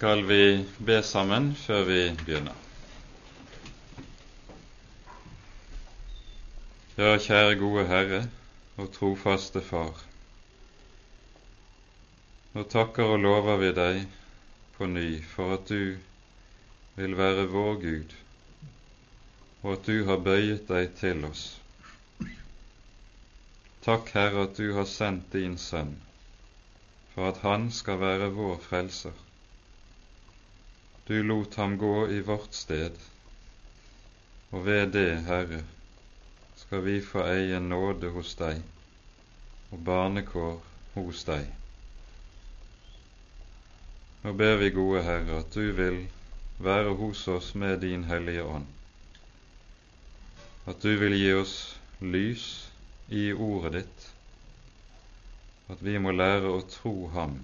skal vi be sammen før vi begynner. Ja, kjære gode Herre og trofaste Far. Nå takker og lover vi deg på ny for at du vil være vår Gud, og at du har bøyet deg til oss. Takk, Herre, at du har sendt din Sønn for at han skal være vår frelser. Du lot ham gå i vårt sted, og ved det, Herre, skal vi få eie nåde hos deg og barnekår hos deg. Nå ber vi, gode Herre, at du vil være hos oss med din Hellige Ånd, at du vil gi oss lys i ordet ditt, at vi må lære å tro Ham,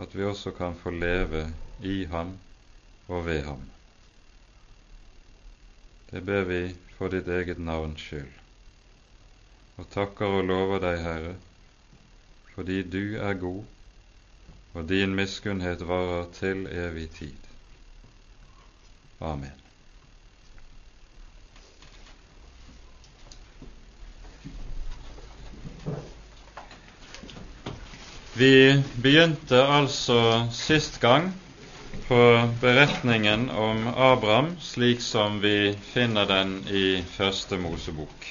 at vi også kan få leve i Ham og ved Ham. Det ber vi for ditt eget navns skyld, og takker og lover deg, Herre, fordi du er god, og din miskunnhet varer til evig tid. Amen. Vi begynte altså sist gang på beretningen om Abraham slik som vi finner den i Første Mosebok.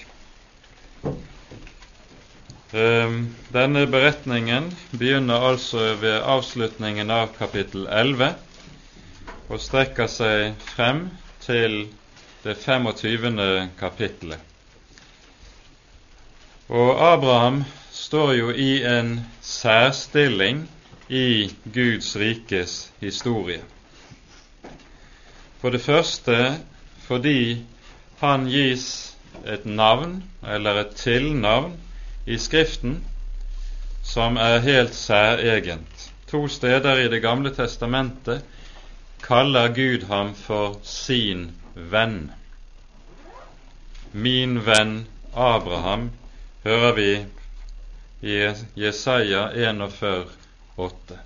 Ehm, denne beretningen begynner altså ved avslutningen av kapittel 11 og strekker seg frem til det 25. kapittelet. Og Abraham står jo i en særstilling i Guds rikes historie. For det første fordi han gis et navn, eller et tilnavn, i Skriften som er helt særegent. To steder i Det gamle testamentet kaller Gud ham for sin venn. Min venn Abraham hører vi Jesaja 41, 8.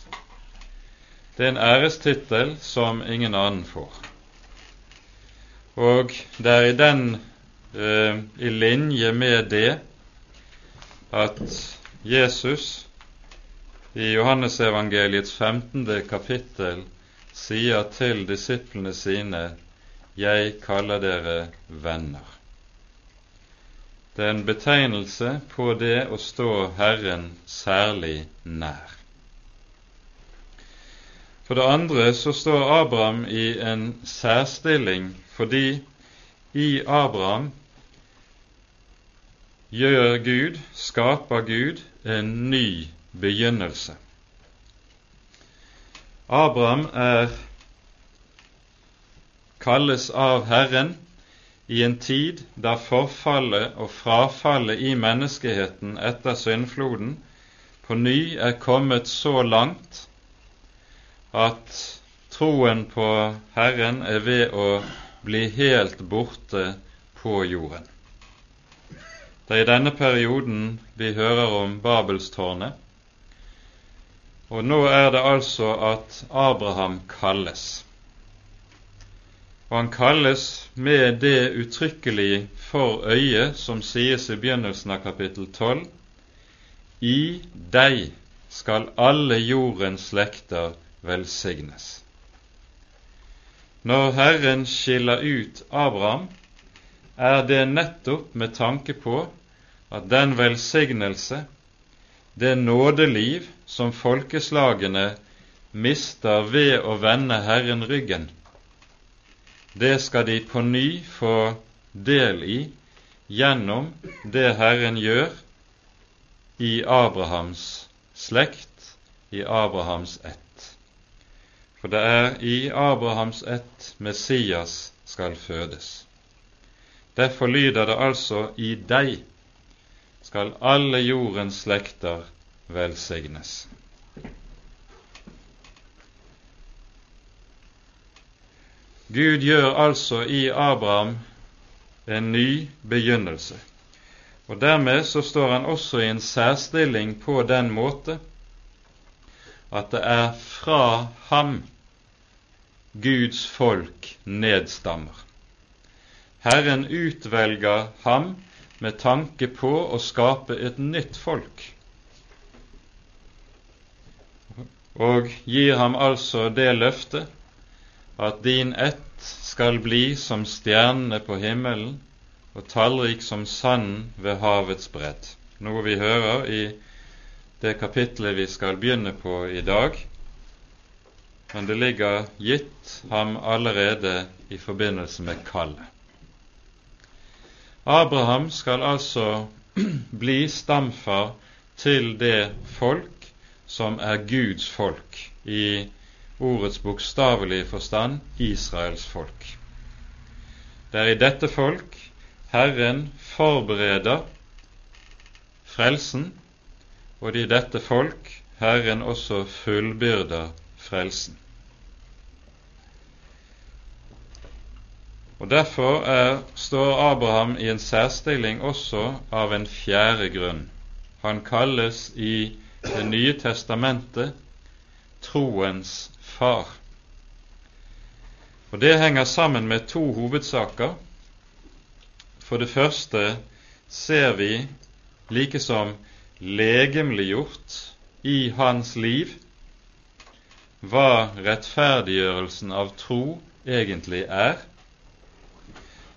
Det er en ærestittel som ingen annen får. Og det er i den eh, i linje med det at Jesus i Johannesevangeliets 15. kapittel sier til disiplene sine:" Jeg kaller dere venner. Det er en betegnelse på det å stå Herren særlig nær. For det andre så står Abraham i en særstilling fordi i Abraham gjør Gud, skaper Gud, en ny begynnelse. Abraham er kalles av Herren i en tid da forfallet og frafallet i menneskeheten etter syndfloden på ny er kommet så langt at troen på Herren er ved å bli helt borte på jorden. Det er i denne perioden vi hører om Babelstårnet, og nå er det altså at Abraham kalles og han kalles med det uttrykkelig for øyet som sies i begynnelsen av kapittel 12. I deg skal alle jordens slekter velsignes. Når Herren skiller ut Abraham, er det nettopp med tanke på at den velsignelse, det nådeliv som folkeslagene mister ved å vende Herren ryggen, det skal de på ny få del i gjennom det Herren gjør i Abrahams slekt, i Abrahams ett. For det er i Abrahams ett Messias skal fødes. Derfor lyder det altså i deg skal alle jordens slekter velsignes. Gud gjør altså i Abraham en ny begynnelse. Og Dermed så står han også i en særstilling på den måte at det er fra ham Guds folk nedstammer. Herren utvelger ham med tanke på å skape et nytt folk, og gir ham altså det løftet at din ett skal bli som stjernene på himmelen og tallrik som sanden ved havets bredd, noe vi hører i det kapitlet vi skal begynne på i dag, men det ligger gitt ham allerede i forbindelse med kallet. Abraham skal altså bli stamfar til det folk som er Guds folk, i ordets bokstavelige forstand Israels folk. Det er i dette folk Herren forbereder frelsen, og det er i dette folk Herren også fullbyrder frelsen. Og Derfor er, står Abraham i en særstilling også av en fjerde grunn. Han kalles i Det nye testamentet troens far. Og Det henger sammen med to hovedsaker. For det første ser vi likesom legemliggjort i hans liv hva rettferdiggjørelsen av tro egentlig er.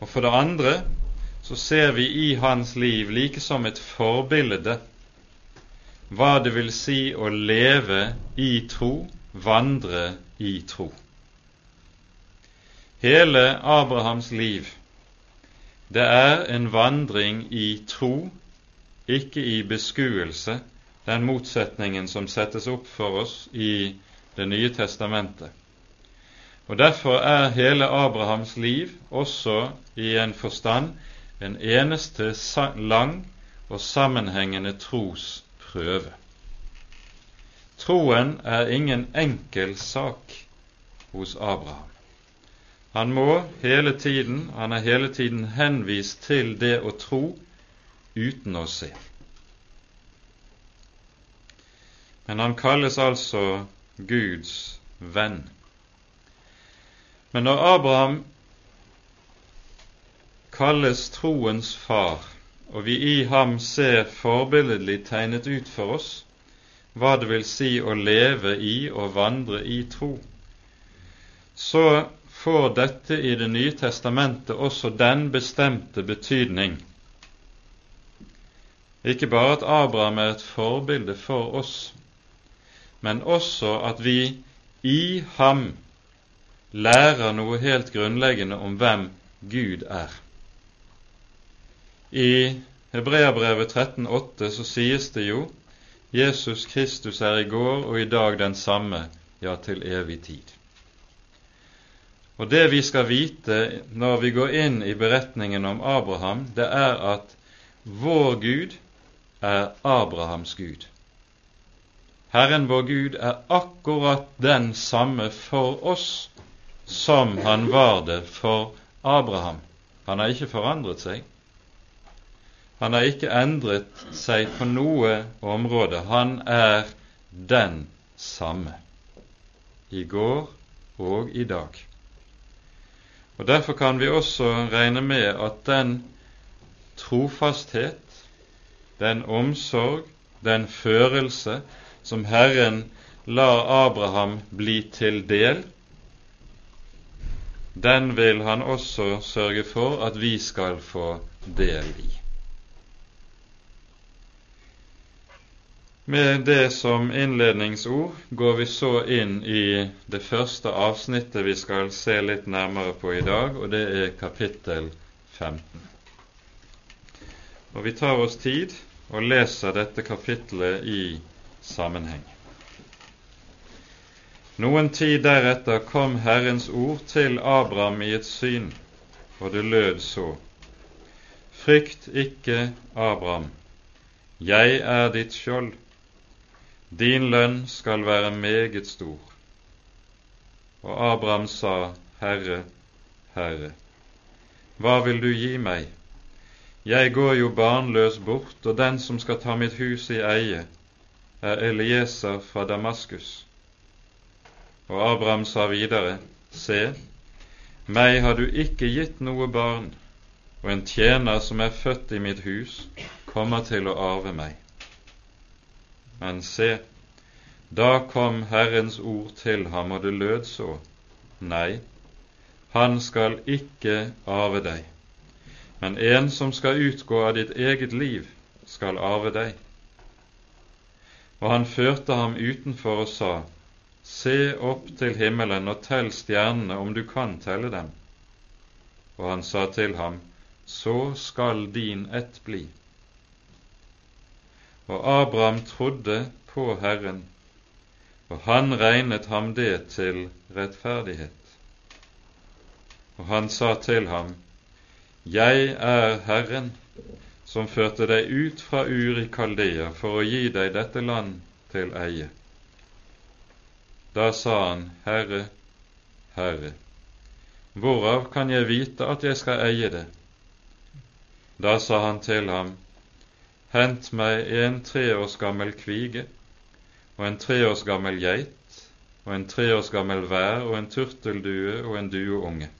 Og for det andre så ser vi i hans liv like som et forbilde hva det vil si å leve i tro vandre i tro. Hele Abrahams liv, det er en vandring i tro, ikke i beskuelse, den motsetningen som settes opp for oss i Det nye testamentet. Og Derfor er hele Abrahams liv også i en forstand en eneste lang og sammenhengende trosprøve. Troen er ingen enkel sak hos Abraham. Han må hele tiden, han er hele tiden henvist til det å tro uten å se. Men han kalles altså Guds venn. Men når Abraham kalles troens far, og vi i ham ser forbilledlig tegnet ut for oss, hva det vil si å leve i og vandre i tro, så får dette i Det nye testamentet også den bestemte betydning ikke bare at Abraham er et forbilde for oss, men også at vi i ham lærer noe helt grunnleggende om hvem Gud er. I Hebreabrevet 13,8 så sies det jo Jesus Kristus er i går og i dag den samme, ja, til evig tid. Og Det vi skal vite når vi går inn i beretningen om Abraham, det er at vår Gud er Abrahams Gud. Herren vår Gud er akkurat den samme for oss som han var det for Abraham. Han har ikke forandret seg. Han har ikke endret seg på noe område. Han er den samme i går og i dag. Og Derfor kan vi også regne med at den trofasthet, den omsorg, den førelse som Herren lar Abraham bli til del, den vil han også sørge for at vi skal få del i. Med det som innledningsord går vi så inn i det første avsnittet vi skal se litt nærmere på i dag, og det er kapittel 15. Og Vi tar oss tid og leser dette kapitlet i sammenheng. Noen tid deretter kom Herrens ord til Abraham i et syn, og det lød så:" Frykt ikke, Abraham, jeg er ditt skjold din lønn skal være meget stor. Og Abraham sa, Herre, Herre, hva vil du gi meg? Jeg går jo barnløs bort, og den som skal ta mitt hus i eie, er Elieser fra Damaskus. Og Abraham sa videre, Se, meg har du ikke gitt noe barn, og en tjener som er født i mitt hus, kommer til å arve meg. Men se, da kom Herrens ord til ham, og det lød så, Nei, han skal ikke arve deg, men en som skal utgå av ditt eget liv, skal arve deg. Og han førte ham utenfor og sa, Se opp til himmelen og tell stjernene, om du kan telle dem. Og han sa til ham, Så skal din ett bli. Og Abraham trodde på Herren, og han regnet ham det til rettferdighet. Og han sa til ham, Jeg er Herren, som førte deg ut fra Ur Kaldea for å gi deg dette land til eie. Da sa han, Herre, Herre, hvorav kan jeg vite at jeg skal eie det? Da sa han til ham, Hent meg en tre års gammel kvige og en tre års gammel geit og en tre års gammel vær og en turteldue og en dueunge.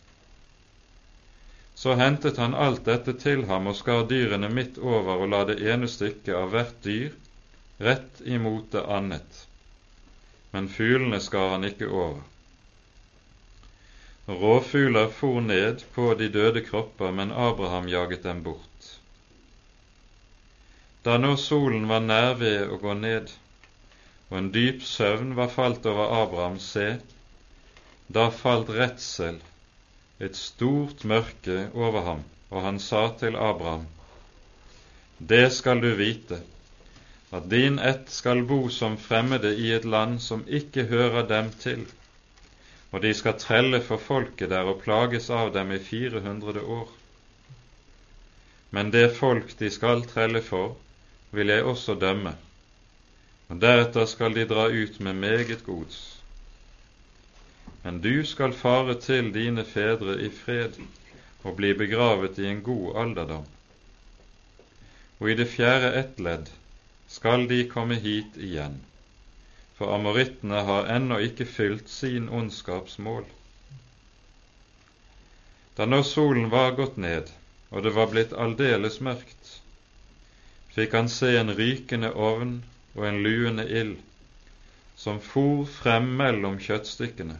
Så hentet han alt dette til ham og skar dyrene midt over og la det ene stykket av hvert dyr rett imot det annet men fuglene skar han ikke over. Råfugler for ned på de døde kropper, men Abraham jaget dem bort. Da nå solen var nær ved å gå ned, og en dyp søvn var falt over Abraham, se, da falt redsel, et stort mørke, over ham, og han sa til Abraham, Det skal du vite, at din ett skal bo som fremmede i et land som ikke hører dem til, og de skal trelle for folket der og plages av dem i 400 år. Men det folk de skal trelle for, vil jeg også dømme, og deretter skal de dra ut med meget gods. Men du skal fare til dine fedre i fred og bli begravet i en god alderdom. Og i det fjerde ett ledd skal de komme hit igjen, for amorittene har ennå ikke fylt sin ondskapsmål. Da nå solen var gått ned og det var blitt aldeles mørkt, fikk han se en rykende ovn og en luende ild som for frem mellom kjøttstykkene.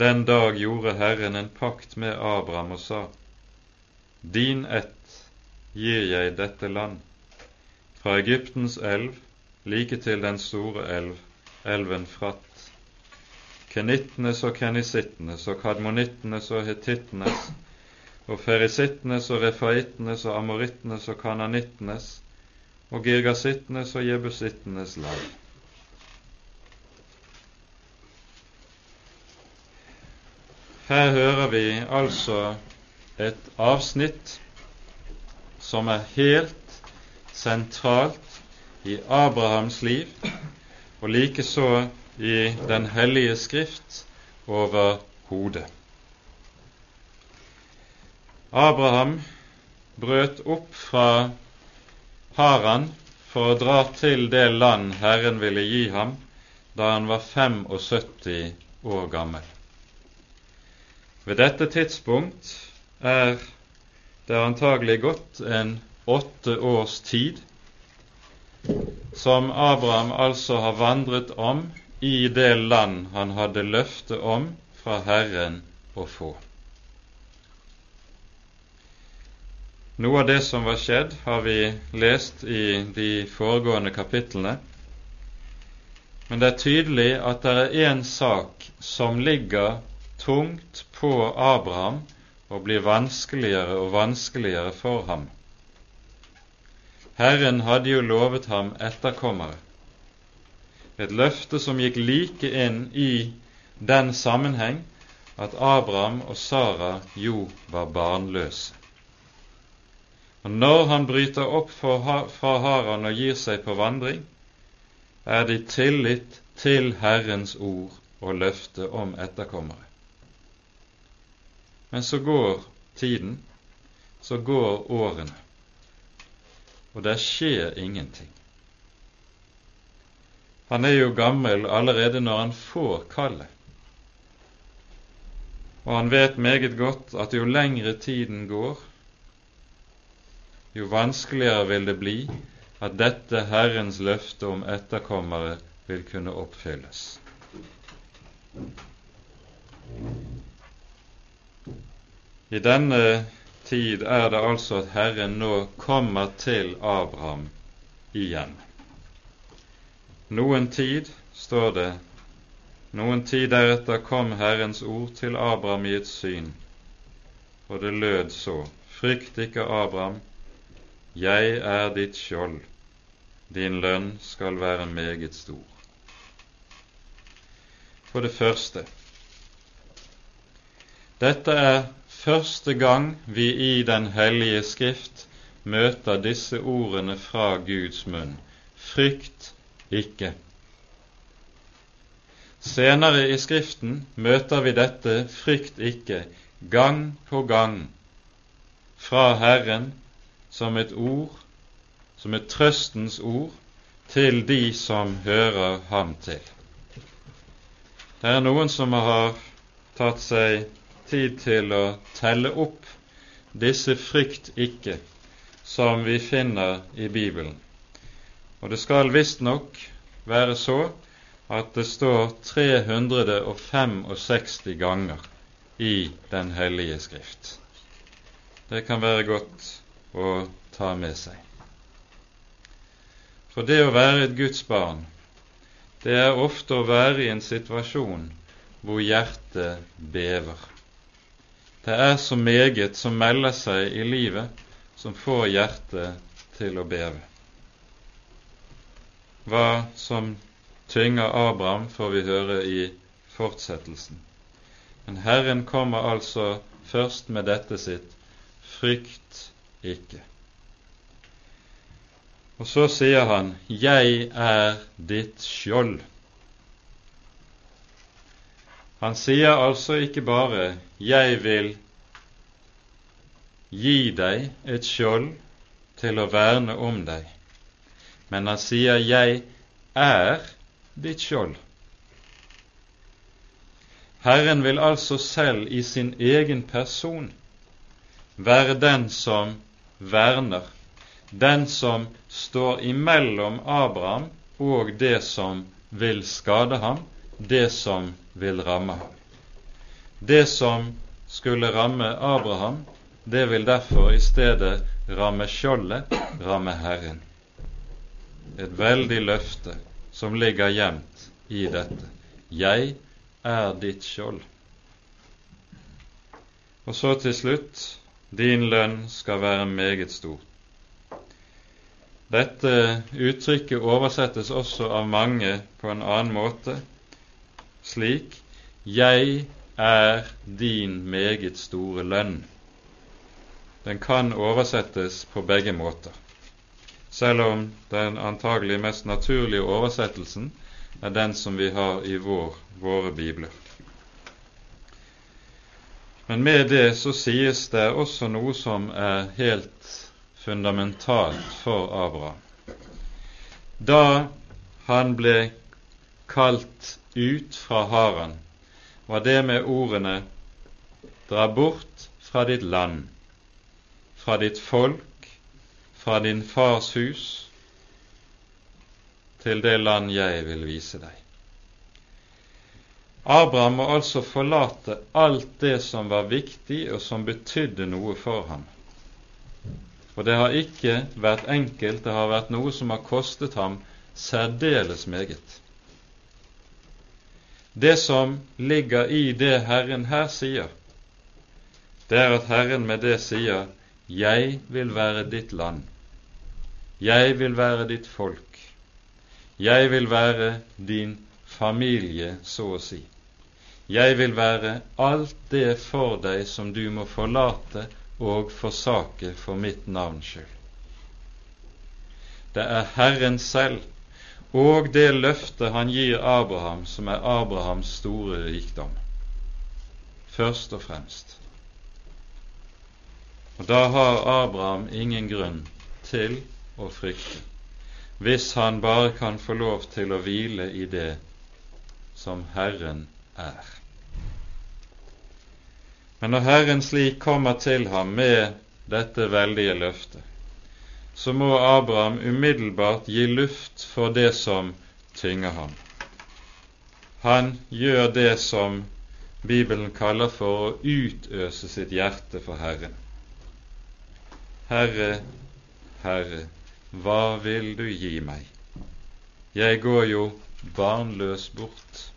Den dag gjorde Herren en pakt med Abraham og sa:" Din ett gir jeg dette land, fra Egyptens elv like til den store elv, elven Fratt. Kenittenes og kenisittenes og kadmonittenes og hetittenes og ferisittenes og refaittenes og amorittenes og kananittenes og girgasittenes og jebusittenes land. Her hører vi altså et avsnitt som er helt sentralt i Abrahams liv, og likeså i Den hellige skrift overhodet. Abraham brøt opp fra Haran for å dra til det land Herren ville gi ham da han var 75 år gammel. Ved dette tidspunkt er det antagelig gått en åtte års tid, som Abraham altså har vandret om i det land han hadde løfte om fra Herren å få. Noe av det som var skjedd, har vi lest i de foregående kapitlene. Men det er tydelig at det er én sak som ligger tungt på Abraham og blir vanskeligere og vanskeligere for ham. Herren hadde jo lovet ham etterkommere, et løfte som gikk like inn i den sammenheng at Abraham og Sara jo var barnløse. Og Når han bryter opp fra Haran og gir seg på vandring, er det i tillit til Herrens ord og løfte om etterkommere. Men så går tiden, så går årene og det skjer ingenting. Han er jo gammel allerede når han får kallet. Og han vet meget godt at jo lengre tiden går, jo vanskeligere vil det bli at dette Herrens løfte om etterkommere vil kunne oppfylles. I denne tid er det altså at Herren nå kommer til Abraham igjen. Noen tid, står det, noen tid deretter kom Herrens ord til Abraham i et syn, og det lød så:" Frykt ikke, Abraham, jeg er ditt skjold, din lønn skal være meget stor. For det første dette er første gang vi i Den hellige Skrift møter disse ordene fra Guds munn frykt ikke. Senere i Skriften møter vi dette frykt ikke gang på gang fra Herren som et ord, som et trøstens ord, til de som hører ham til. Det er noen som har tatt seg tid til å telle opp disse frykt ikke som vi finner i Bibelen. Og det skal visstnok være så at det står 365 ganger i Den hellige skrift. Det kan være godt å ta med seg. For det å være et Guds barn, det er ofte å være i en situasjon hvor hjertet bever. Det er så meget som melder seg i livet som får hjertet til å beve. Hva som tynger Abraham, får vi høre i fortsettelsen. Men Herren kommer altså først med dette sitt frykt ikke. Og så sier han, Jeg er ditt skjold. Han sier altså ikke bare 'Jeg vil gi deg et skjold til å verne om deg', men han sier 'Jeg er ditt skjold. Herren vil altså selv i sin egen person være den som verner, den som står imellom Abraham og det som vil skade ham, det som vil ramme ham. Det som skulle ramme Abraham, det vil derfor i stedet ramme skjoldet, ramme Herren. Et veldig løfte som ligger gjemt i dette. Jeg er ditt skjold. Og så til slutt din lønn skal være meget stor. Dette uttrykket oversettes også av mange på en annen måte, slik Jeg er din meget store lønn. Den kan oversettes på begge måter selv om den antagelig mest naturlige oversettelsen er den som vi har i vår, våre bibler. Men med det så sies det også noe som er helt fundamentalt for Abraham. Da han ble kalt ut fra haren, var det med ordene Dra bort fra ditt land, fra ditt folk fra din fars hus til det land jeg vil vise deg. Abraham må altså forlate alt det som var viktig, og som betydde noe for ham. Og det har ikke vært enkelt, det har vært noe som har kostet ham særdeles meget. Det som ligger i det Herren her sier, det er at Herren med det sier 'Jeg vil være ditt land'. Jeg vil være ditt folk. Jeg vil være din familie, så å si. Jeg vil være alt det for deg som du må forlate og forsake for mitt navns skyld. Det er Herren selv og det løftet han gir Abraham, som er Abrahams store rikdom, først og fremst. Og da har Abraham ingen grunn til å frykte. hvis han bare kan få lov til å hvile i det som Herren er. Men når Herren slik kommer til ham med dette veldige løftet, så må Abraham umiddelbart gi luft for det som tynger ham. Han gjør det som Bibelen kaller for å utøse sitt hjerte for Herren. Herre, Herre, hva vil du gi meg? Jeg går jo barnløs bort.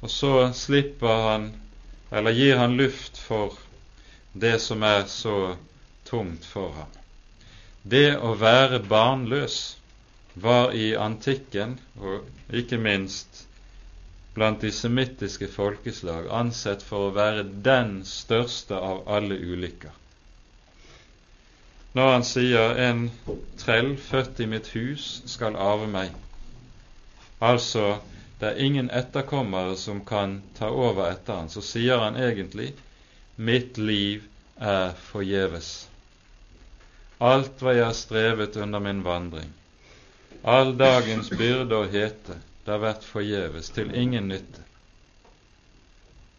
Og så slipper han, eller gir han luft for det som er så tungt for ham. Det å være barnløs var i antikken, og ikke minst blant de semittiske folkeslag ansett for å være den største av alle ulykker. Når han sier 'en trell født i mitt hus skal arve meg', altså det er ingen etterkommere som kan ta over etter han, så sier han egentlig 'mitt liv er forgjeves'. Alt hva jeg har strevet under min vandring, all dagens byrde og hete, det har vært forgjeves, til ingen nytte,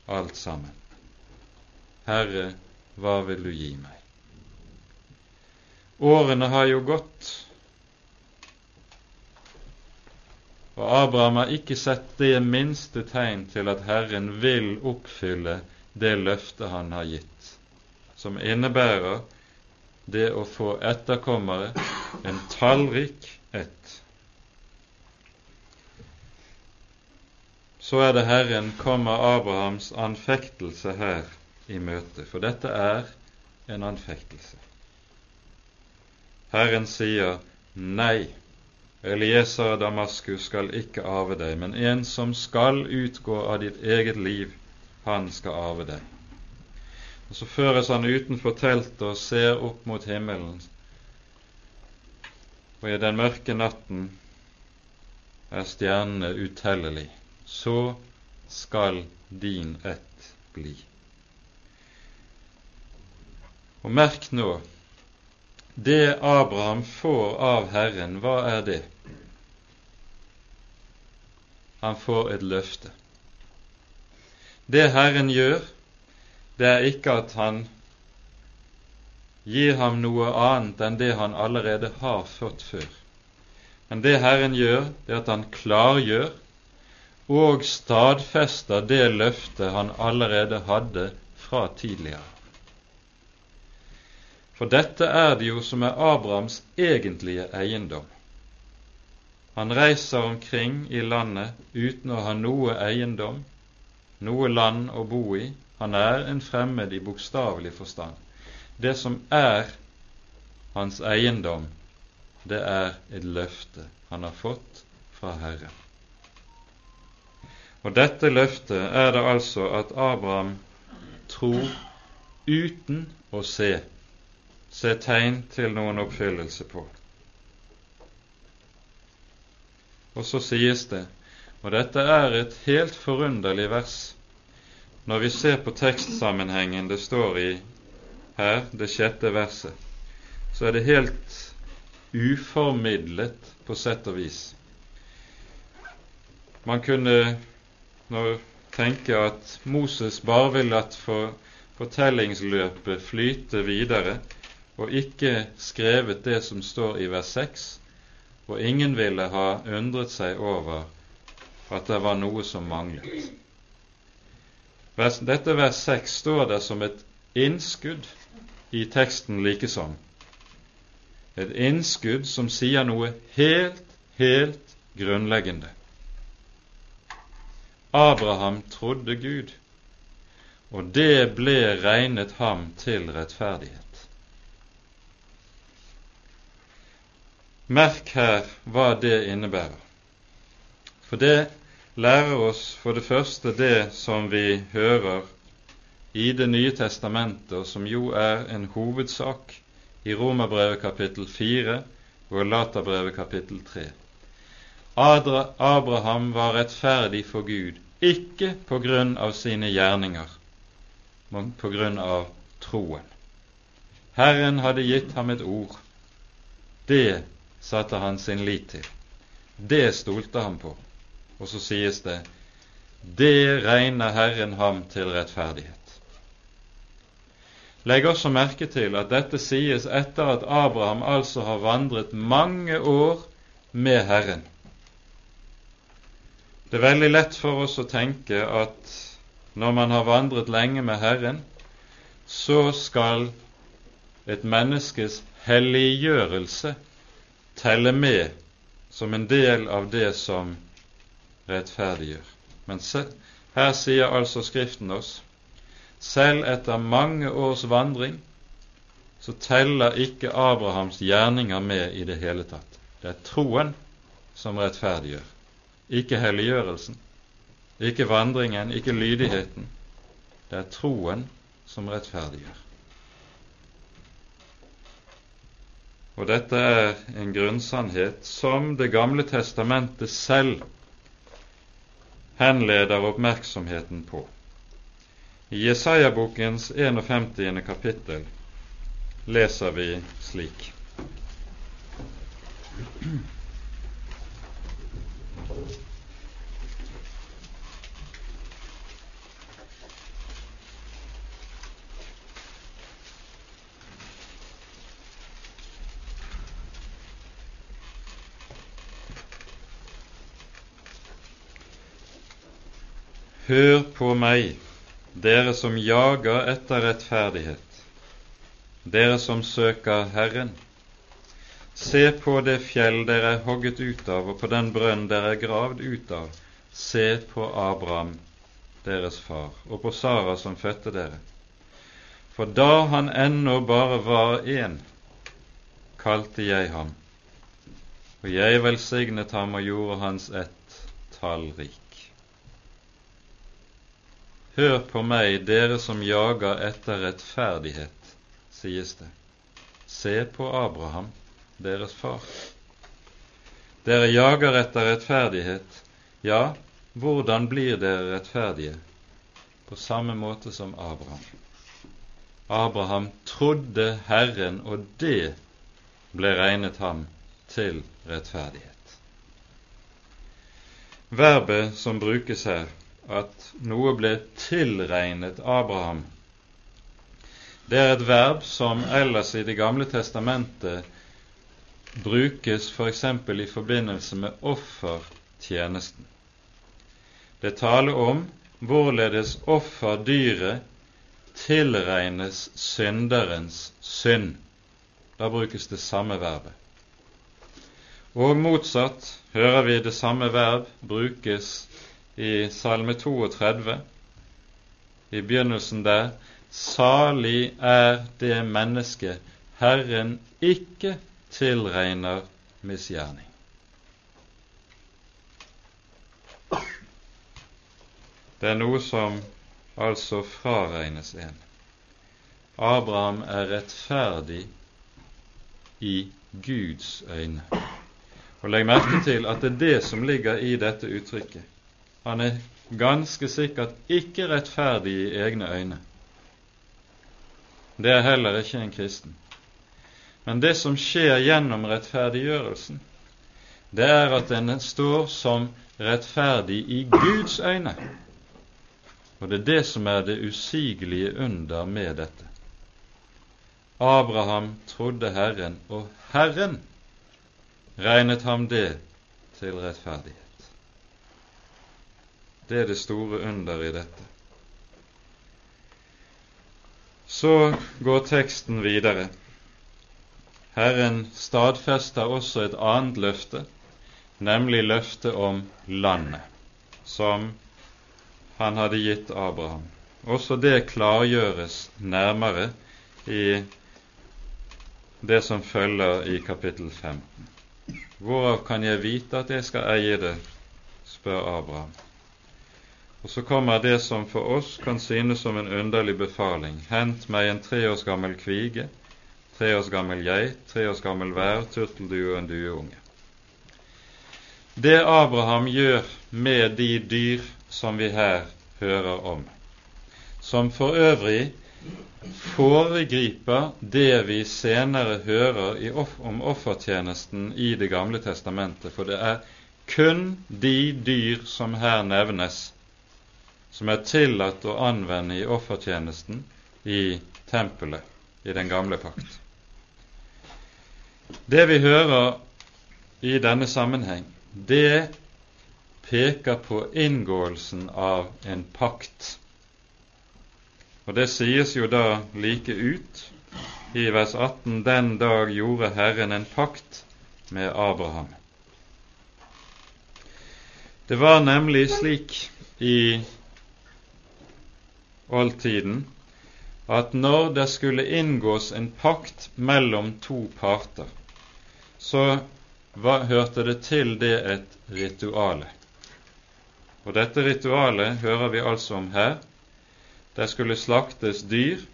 alt sammen. Herre, hva vil du gi meg? Årene har jo gått, og Abraham har ikke sett det minste tegn til at Herren vil oppfylle det løftet han har gitt, som innebærer det å få etterkommere, en tallrik ett. så er det Herren kommer Abrahams anfektelse her i møte, for dette er en anfektelse. Herren sier nei, Elieser av Damaskus skal ikke arve deg, men en som skal utgå av ditt eget liv, han skal arve deg. Og Så føres han utenfor teltet og ser opp mot himmelen, og i den mørke natten er stjernene utellelige så skal din ett bli. Og merk nå, det Abraham får av Herren, hva er det? Han får et løfte. Det Herren gjør, det er ikke at han gir ham noe annet enn det han allerede har fått før. Men det Herren gjør, det er at han klargjør og stadfester det løftet han allerede hadde fra tidligere. For dette er det jo som er Abrahams egentlige eiendom. Han reiser omkring i landet uten å ha noe eiendom, noe land å bo i. Han er en fremmed i bokstavelig forstand. Det som er hans eiendom, det er et løfte han har fått fra Herren. Og dette løftet er det altså at Abraham tror uten å se, se tegn til noen oppfyllelse på. Og så sies det, og dette er et helt forunderlig vers når vi ser på tekstsammenhengen det står i her, det sjette verset, så er det helt uformidlet på sett og vis. Man kunne nå tenke at Moses bare ville latt for fortellingsløpet flyte videre, og ikke skrevet det som står i vers 6, og ingen ville ha undret seg over at det var noe som manglet. Dette vers 6 står der som et innskudd i teksten likesom. Et innskudd som sier noe helt, helt grunnleggende. Abraham trodde Gud, og det ble regnet ham til rettferdighet. Merk her hva det innebærer. For det lærer oss for det første det som vi hører i Det nye testamentet, som jo er en hovedsak i Romerbrevet kapittel 4 og Laterbrevet kapittel 3. Abraham var rettferdig for Gud, ikke på grunn av sine gjerninger, men på grunn av troen. Herren hadde gitt ham et ord. det satte han sin lit til. Det stolte han på. Og så sies det det regner Herren ham til rettferdighet. Legg også merke til at dette sies etter at Abraham altså har vandret mange år med Herren. Det er veldig lett for oss å tenke at når man har vandret lenge med Herren, så skal et menneskes helliggjørelse telle med som en del av det som rettferdiggjør. Men se, her sier altså Skriften oss selv etter mange års vandring så teller ikke Abrahams gjerninger med i det hele tatt. Det er troen som rettferdiggjør, ikke helliggjørelsen, ikke vandringen, ikke lydigheten. Det er troen som rettferdiggjør. Og dette er en grunnsannhet som Det gamle testamentet selv henleder oppmerksomheten på. I Jesaja-bokens 51. kapittel leser vi slik. Hør på meg, dere som jager etter rettferdighet, dere som søker Herren. Se på det fjell dere er hogget ut av, og på den brønn dere er gravd ut av. Se på Abraham, deres far, og på Sara som fødte dere. For da han ennå bare var én, kalte jeg ham, og jeg velsignet ham og gjorde hans ett tallrik. Hør på meg, dere som jager etter rettferdighet, sies det. Se på Abraham, deres far. Dere jager etter rettferdighet. Ja, hvordan blir dere rettferdige? På samme måte som Abraham. Abraham trodde Herren, og det ble regnet ham til rettferdighet. Verbet som brukes her, at noe ble tilregnet Abraham. Det er et verb som ellers i Det gamle testamentet brukes f.eks. For i forbindelse med offertjenesten. Det taler om hvorledes offerdyret tilregnes synderens synd. Da brukes det samme verbet. Og motsatt hører vi det samme verb brukes i Salme 32, i begynnelsen der Salig er det menneske Herren ikke tilregner misgjerning. Det er noe som altså fraregnes en. Abraham er rettferdig i Guds øyne. Og Legg merke til at det er det som ligger i dette uttrykket. Han er ganske sikkert ikke rettferdig i egne øyne. Det er heller ikke en kristen. Men det som skjer gjennom rettferdiggjørelsen, det er at en står som rettferdig i Guds øyne. Og det er det som er det usigelige under med dette. Abraham trodde Herren, og Herren regnet ham det til rettferdighet. Det er det store under i dette. Så går teksten videre. Herren stadfester også et annet løfte, nemlig løftet om landet, som han hadde gitt Abraham. Også det klargjøres nærmere i det som følger i kapittel 15. Hvorav kan jeg vite at jeg skal eie det? spør Abraham. Og så kommer det som for oss kan synes som en underlig befaling. Hent meg en tre års gammel kvige, tre års gammel geit, tre års gammel vær, turteldue og en dueunge. Det Abraham gjør med de dyr som vi her hører om, som for øvrig foregriper det vi senere hører om offertjenesten i Det gamle testamentet, for det er kun de dyr som her nevnes, som er tillatt å anvende i offertjenesten i tempelet i den gamle pakt. Det vi hører i denne sammenheng, det peker på inngåelsen av en pakt. Og det sies jo da like ut i vers 18.: Den dag gjorde Herren en pakt med Abraham. Det var nemlig slik i oldtiden at når det skulle inngås en pakt mellom to parter, så var, hørte det til det et rituale. Og dette ritualet hører vi altså om her. Der skulle slaktes dyr.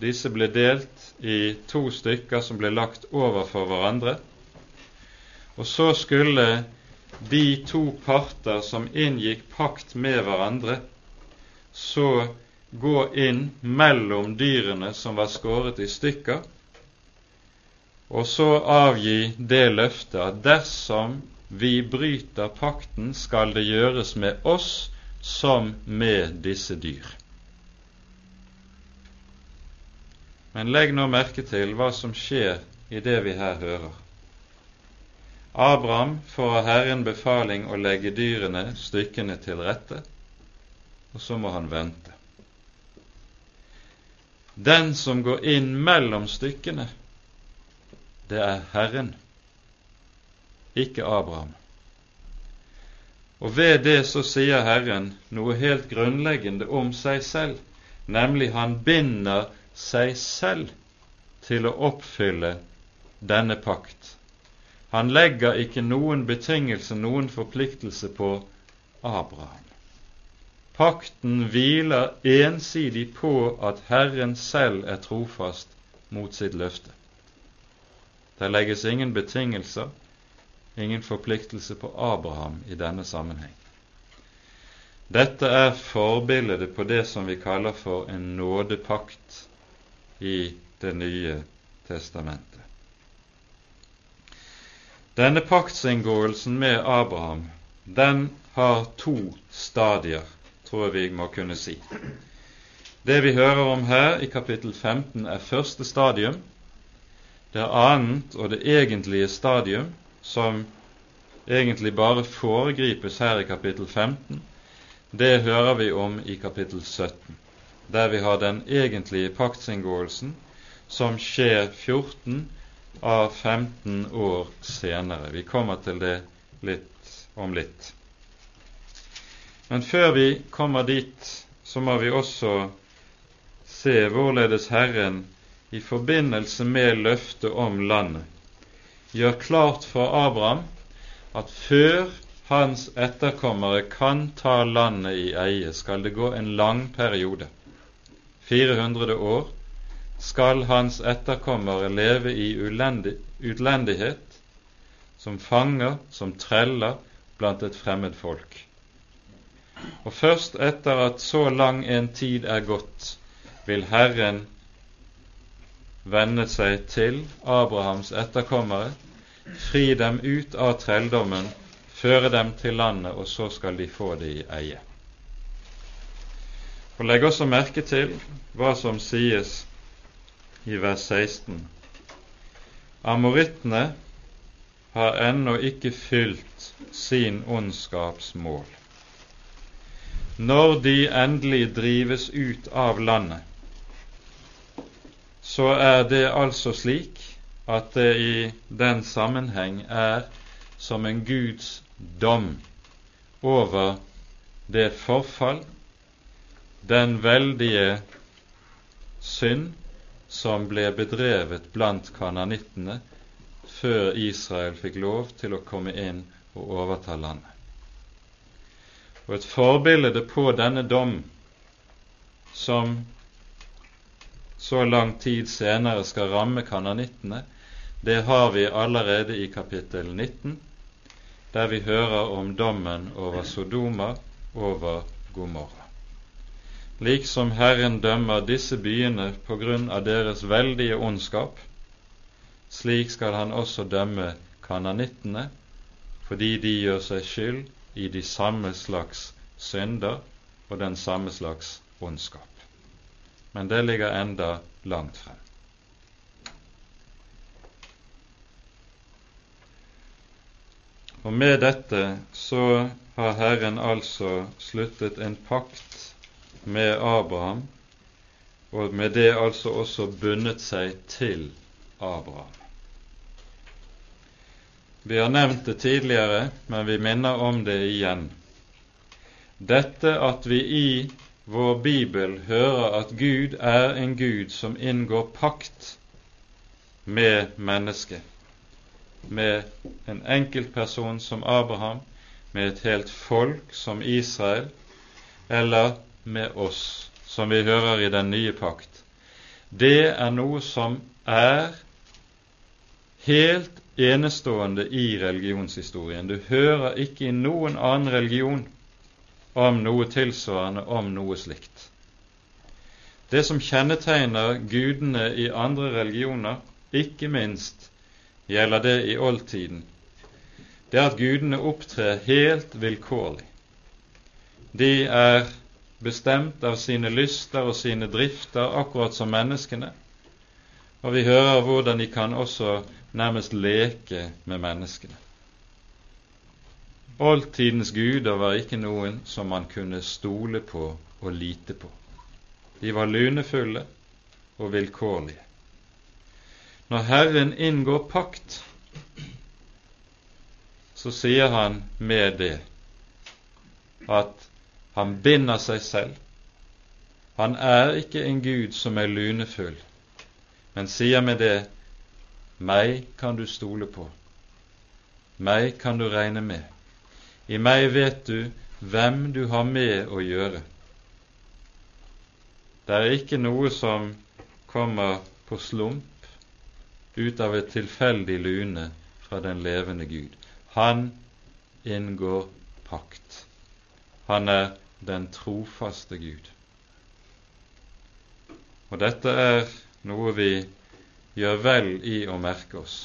Disse ble delt i to stykker som ble lagt overfor hverandre. Og så skulle de to parter som inngikk pakt med hverandre, så gå inn mellom dyrene som var skåret i stykker, og så avgi det løftet at dersom vi bryter pakten, skal det gjøres med oss som med disse dyr. Men legg nå merke til hva som skjer i det vi her hører. Abraham får av Herren befaling å legge dyrene, stykkene, til rette, og så må han vente. Den som går inn mellom stykkene, det er Herren, ikke Abraham. Og ved det så sier Herren noe helt grunnleggende om seg selv, nemlig han binder seg selv til å oppfylle denne pakt. Han legger ikke noen betingelse, noen forpliktelse på Abraham. Pakten hviler ensidig på at Herren selv er trofast mot sitt løfte. Det legges ingen betingelser, ingen forpliktelse på Abraham i denne sammenheng. Dette er forbildet på det som vi kaller for en nådepakt i Det nye testamentet. Denne paktsinngåelsen med Abraham den har to stadier, tror jeg vi må kunne si. Det vi hører om her i kapittel 15, er første stadium, det annet og det egentlige stadium, som egentlig bare foregripes her i kapittel 15, det hører vi om i kapittel 17, der vi har den egentlige paktsinngåelsen, som skjer 14 av 15 år senere. Vi kommer til det litt om litt. Men før vi kommer dit, så må vi også se hvorledes Herren i forbindelse med løftet om landet gjør klart for Abraham at før hans etterkommere kan ta landet i eie, skal det gå en lang periode. 400 år skal hans etterkommere leve i utlendighet, som fanger, som treller blant et fremmed folk. Og først etter at så lang en tid er gått, vil Herren vende seg til Abrahams etterkommere, fri dem ut av trelldommen, føre dem til landet, og så skal de få det i eie. Og Legg også merke til hva som sies i vers 16. Amorittene har ennå ikke fylt sin ondskaps mål. Når de endelig drives ut av landet, så er det altså slik at det i den sammenheng er som en Guds dom over det forfall, den veldige synd som ble bedrevet blant kananittene før Israel fikk lov til å komme inn og overta landet. Og et forbilde på denne dom som så lang tid senere skal ramme kananittene, det har vi allerede i kapittel 19, der vi hører om dommen over Sodoma, over Gomorra. liksom Herren dømmer disse byene på grunn av deres veldige ondskap, slik skal han også dømme kananittene, fordi de gjør seg skyld i de samme slags synder og den samme slags ondskap. Men det ligger enda langt frem. Og med dette så har Herren altså sluttet en pakt med Abraham, og med det altså også bundet seg til Abraham. Vi har nevnt det tidligere, men vi minner om det igjen. Dette at vi i vår bibel hører at Gud er en Gud som inngår pakt med mennesket, med en enkeltperson som Abraham, med et helt folk som Israel, eller med oss, som vi hører i den nye pakt. Det er noe som er helt enestående i religionshistorien. Du hører ikke i noen annen religion om noe tilsvarende, om noe slikt. Det som kjennetegner gudene i andre religioner, ikke minst gjelder det i oldtiden, det er at gudene opptrer helt vilkårlig. De er bestemt av sine lyster og sine drifter, akkurat som menneskene. Og vi hører hvordan de kan også nærmest leke med menneskene. Oldtidens guder var ikke noen som man kunne stole på og lite på. De var lunefulle og vilkårlige. Når Herren inngår pakt, så sier han med det at han binder seg selv. Han er ikke en gud som er lunefull, men sier med det meg kan du stole på, meg kan du regne med. I meg vet du hvem du har med å gjøre. Det er ikke noe som kommer på slump ut av et tilfeldig lune fra den levende Gud. Han inngår pakt. Han er den trofaste Gud. Og dette er noe vi gjør vel i å merke oss.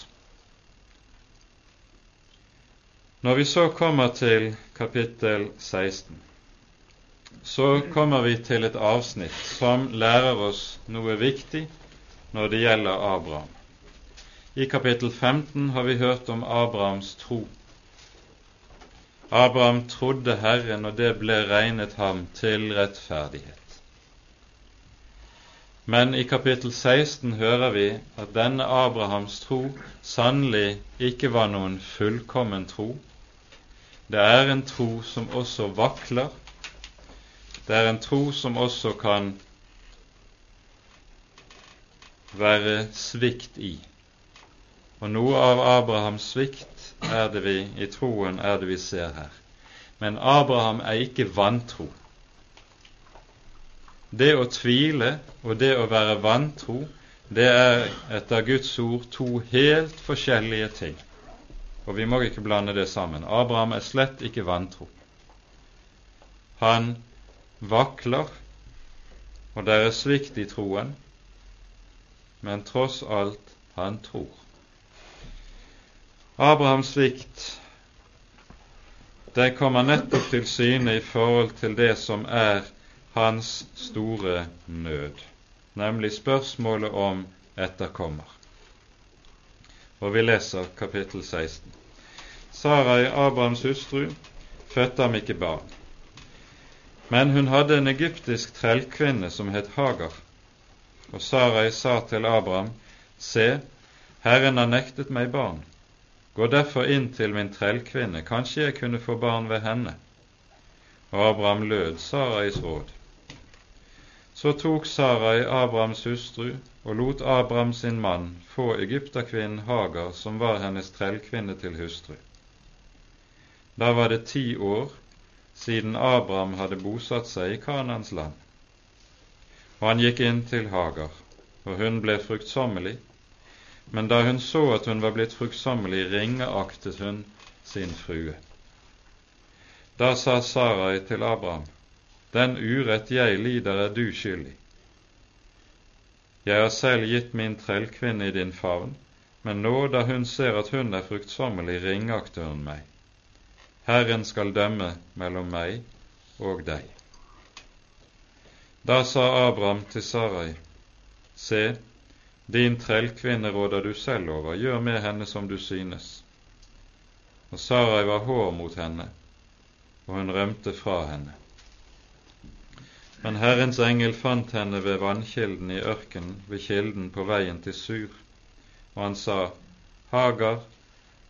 Når vi så kommer til kapittel 16, så kommer vi til et avsnitt som lærer oss noe viktig når det gjelder Abraham. I kapittel 15 har vi hørt om Abrahams tro. Abraham trodde Herren, og det ble regnet ham til rettferdighet. Men i kapittel 16 hører vi at denne Abrahams tro sannelig ikke var noen fullkommen tro, det er en tro som også vakler. Det er en tro som også kan være svikt i. Og noe av Abrahams svikt er det vi i troen er det vi ser her. Men Abraham er ikke vantro. Det å tvile og det å være vantro, det er etter Guds ord to helt forskjellige ting. Og vi må ikke blande det sammen. Abraham er slett ikke vantro. Han vakler, og det er svikt i troen, men tross alt han tror. Abrahams svikt det kommer nettopp til syne i forhold til det som er hans store nød, nemlig spørsmålet om etterkommer og vi leser kapittel 16. Sarai, Abrahams hustru, fødte ham ikke barn. Men hun hadde en egyptisk trellkvinne som het Hagar. Og Sarai sa til Abraham, Se, Herren har nektet meg barn. Gå derfor inn til min trellkvinne, kanskje jeg kunne få barn ved henne. Og Abraham lød Sarais råd. Så tok Sarai, Abrahams hustru, og lot Abraham sin mann få egypterkvinnen Hagar, som var hennes trellkvinne, til hustru. Da var det ti år siden Abraham hadde bosatt seg i Kanans land. Og han gikk inn til Hagar, og hun ble fruktsommelig. Men da hun så at hun var blitt fruktsommelig, ringeaktet hun sin frue. Da sa Sarai til Abraham, Den urett jeg lider, er du skyldig. Jeg har selv gitt min trellkvinne i din favn, men nå da hun ser at hun er fruktsommelig, ringakter hun meg. Herren skal dømme mellom meg og deg. Da sa Abraham til Sarai, Se, din trellkvinne råder du selv over, gjør med henne som du synes. Og Sarai var hård mot henne, og hun rømte fra henne. Men Herrens engel fant henne ved vannkilden i ørkenen, ved kilden på veien til Sur, og han sa, Hagar,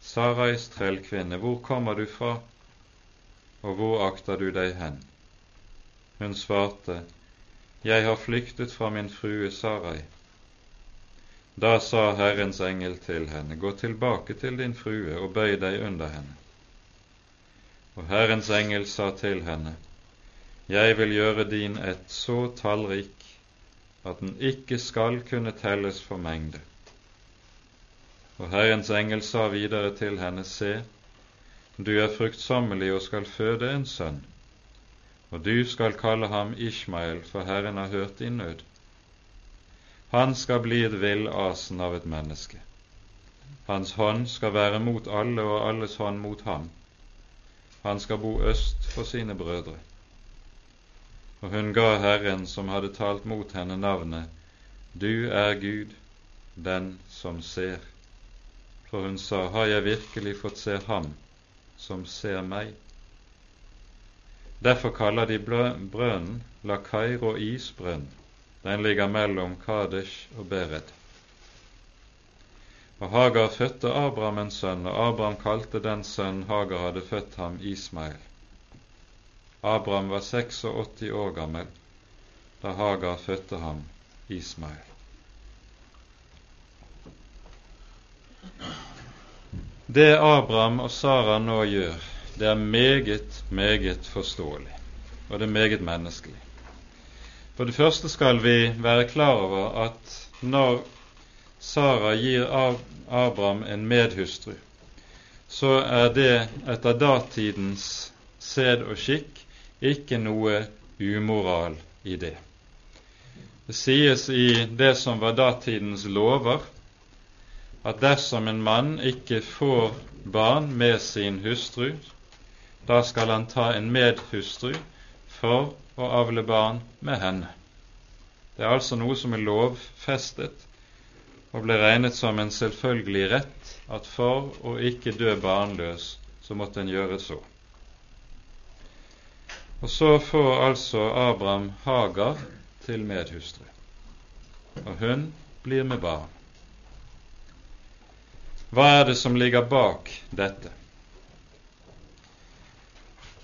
Sarais trellkvinne, hvor kommer du fra, og hvor akter du deg hen? Hun svarte, Jeg har flyktet fra min frue Sarai. Da sa Herrens engel til henne, Gå tilbake til din frue og bøy deg under henne. Og Herrens engel sa til henne, Jeg vil gjøre din ett så tallrik at den ikke skal kunne telles for mengde. Og Herrens engel sa videre til henne, Se, du er fruktsommelig og skal føde en sønn, og du skal kalle ham Ishmael, for Herren har hørt din nød. Han skal bli et villasen av et menneske. Hans hånd skal være mot alle og alles hånd mot ham. Han skal bo øst for sine brødre. Og hun ga Herren som hadde talt mot henne, navnet Du er Gud, den som ser. For hun sa, Har jeg virkelig fått se ham som ser meg? Derfor kaller de brønnen Lakairo isbrønn. Den ligger mellom Kadesh og Bered. Og Hagar fødte Abraham en sønn, og Abraham kalte den sønnen Hagar hadde født ham, Ismael. Abraham var 86 år gammel da Hagar fødte ham, Ismael. Det Abraham og Sara nå gjør, det er meget, meget forståelig, og det er meget menneskelig. For det første skal vi være klar over at når Sara gir Abraham en medhustru, så er det etter datidens sed og skikk ikke noe umoral i det. Det sies i det som var datidens lover, at dersom en mann ikke får barn med sin hustru, da skal han ta en medhustru for å avle barn med henne. Det er altså noe som er lovfestet og ble regnet som en selvfølgelig rett at for å ikke dø barnløs, så måtte en gjøre så. Og så får altså Abraham Hagar til medhustru, og hun blir med barn. Hva er det som ligger bak dette?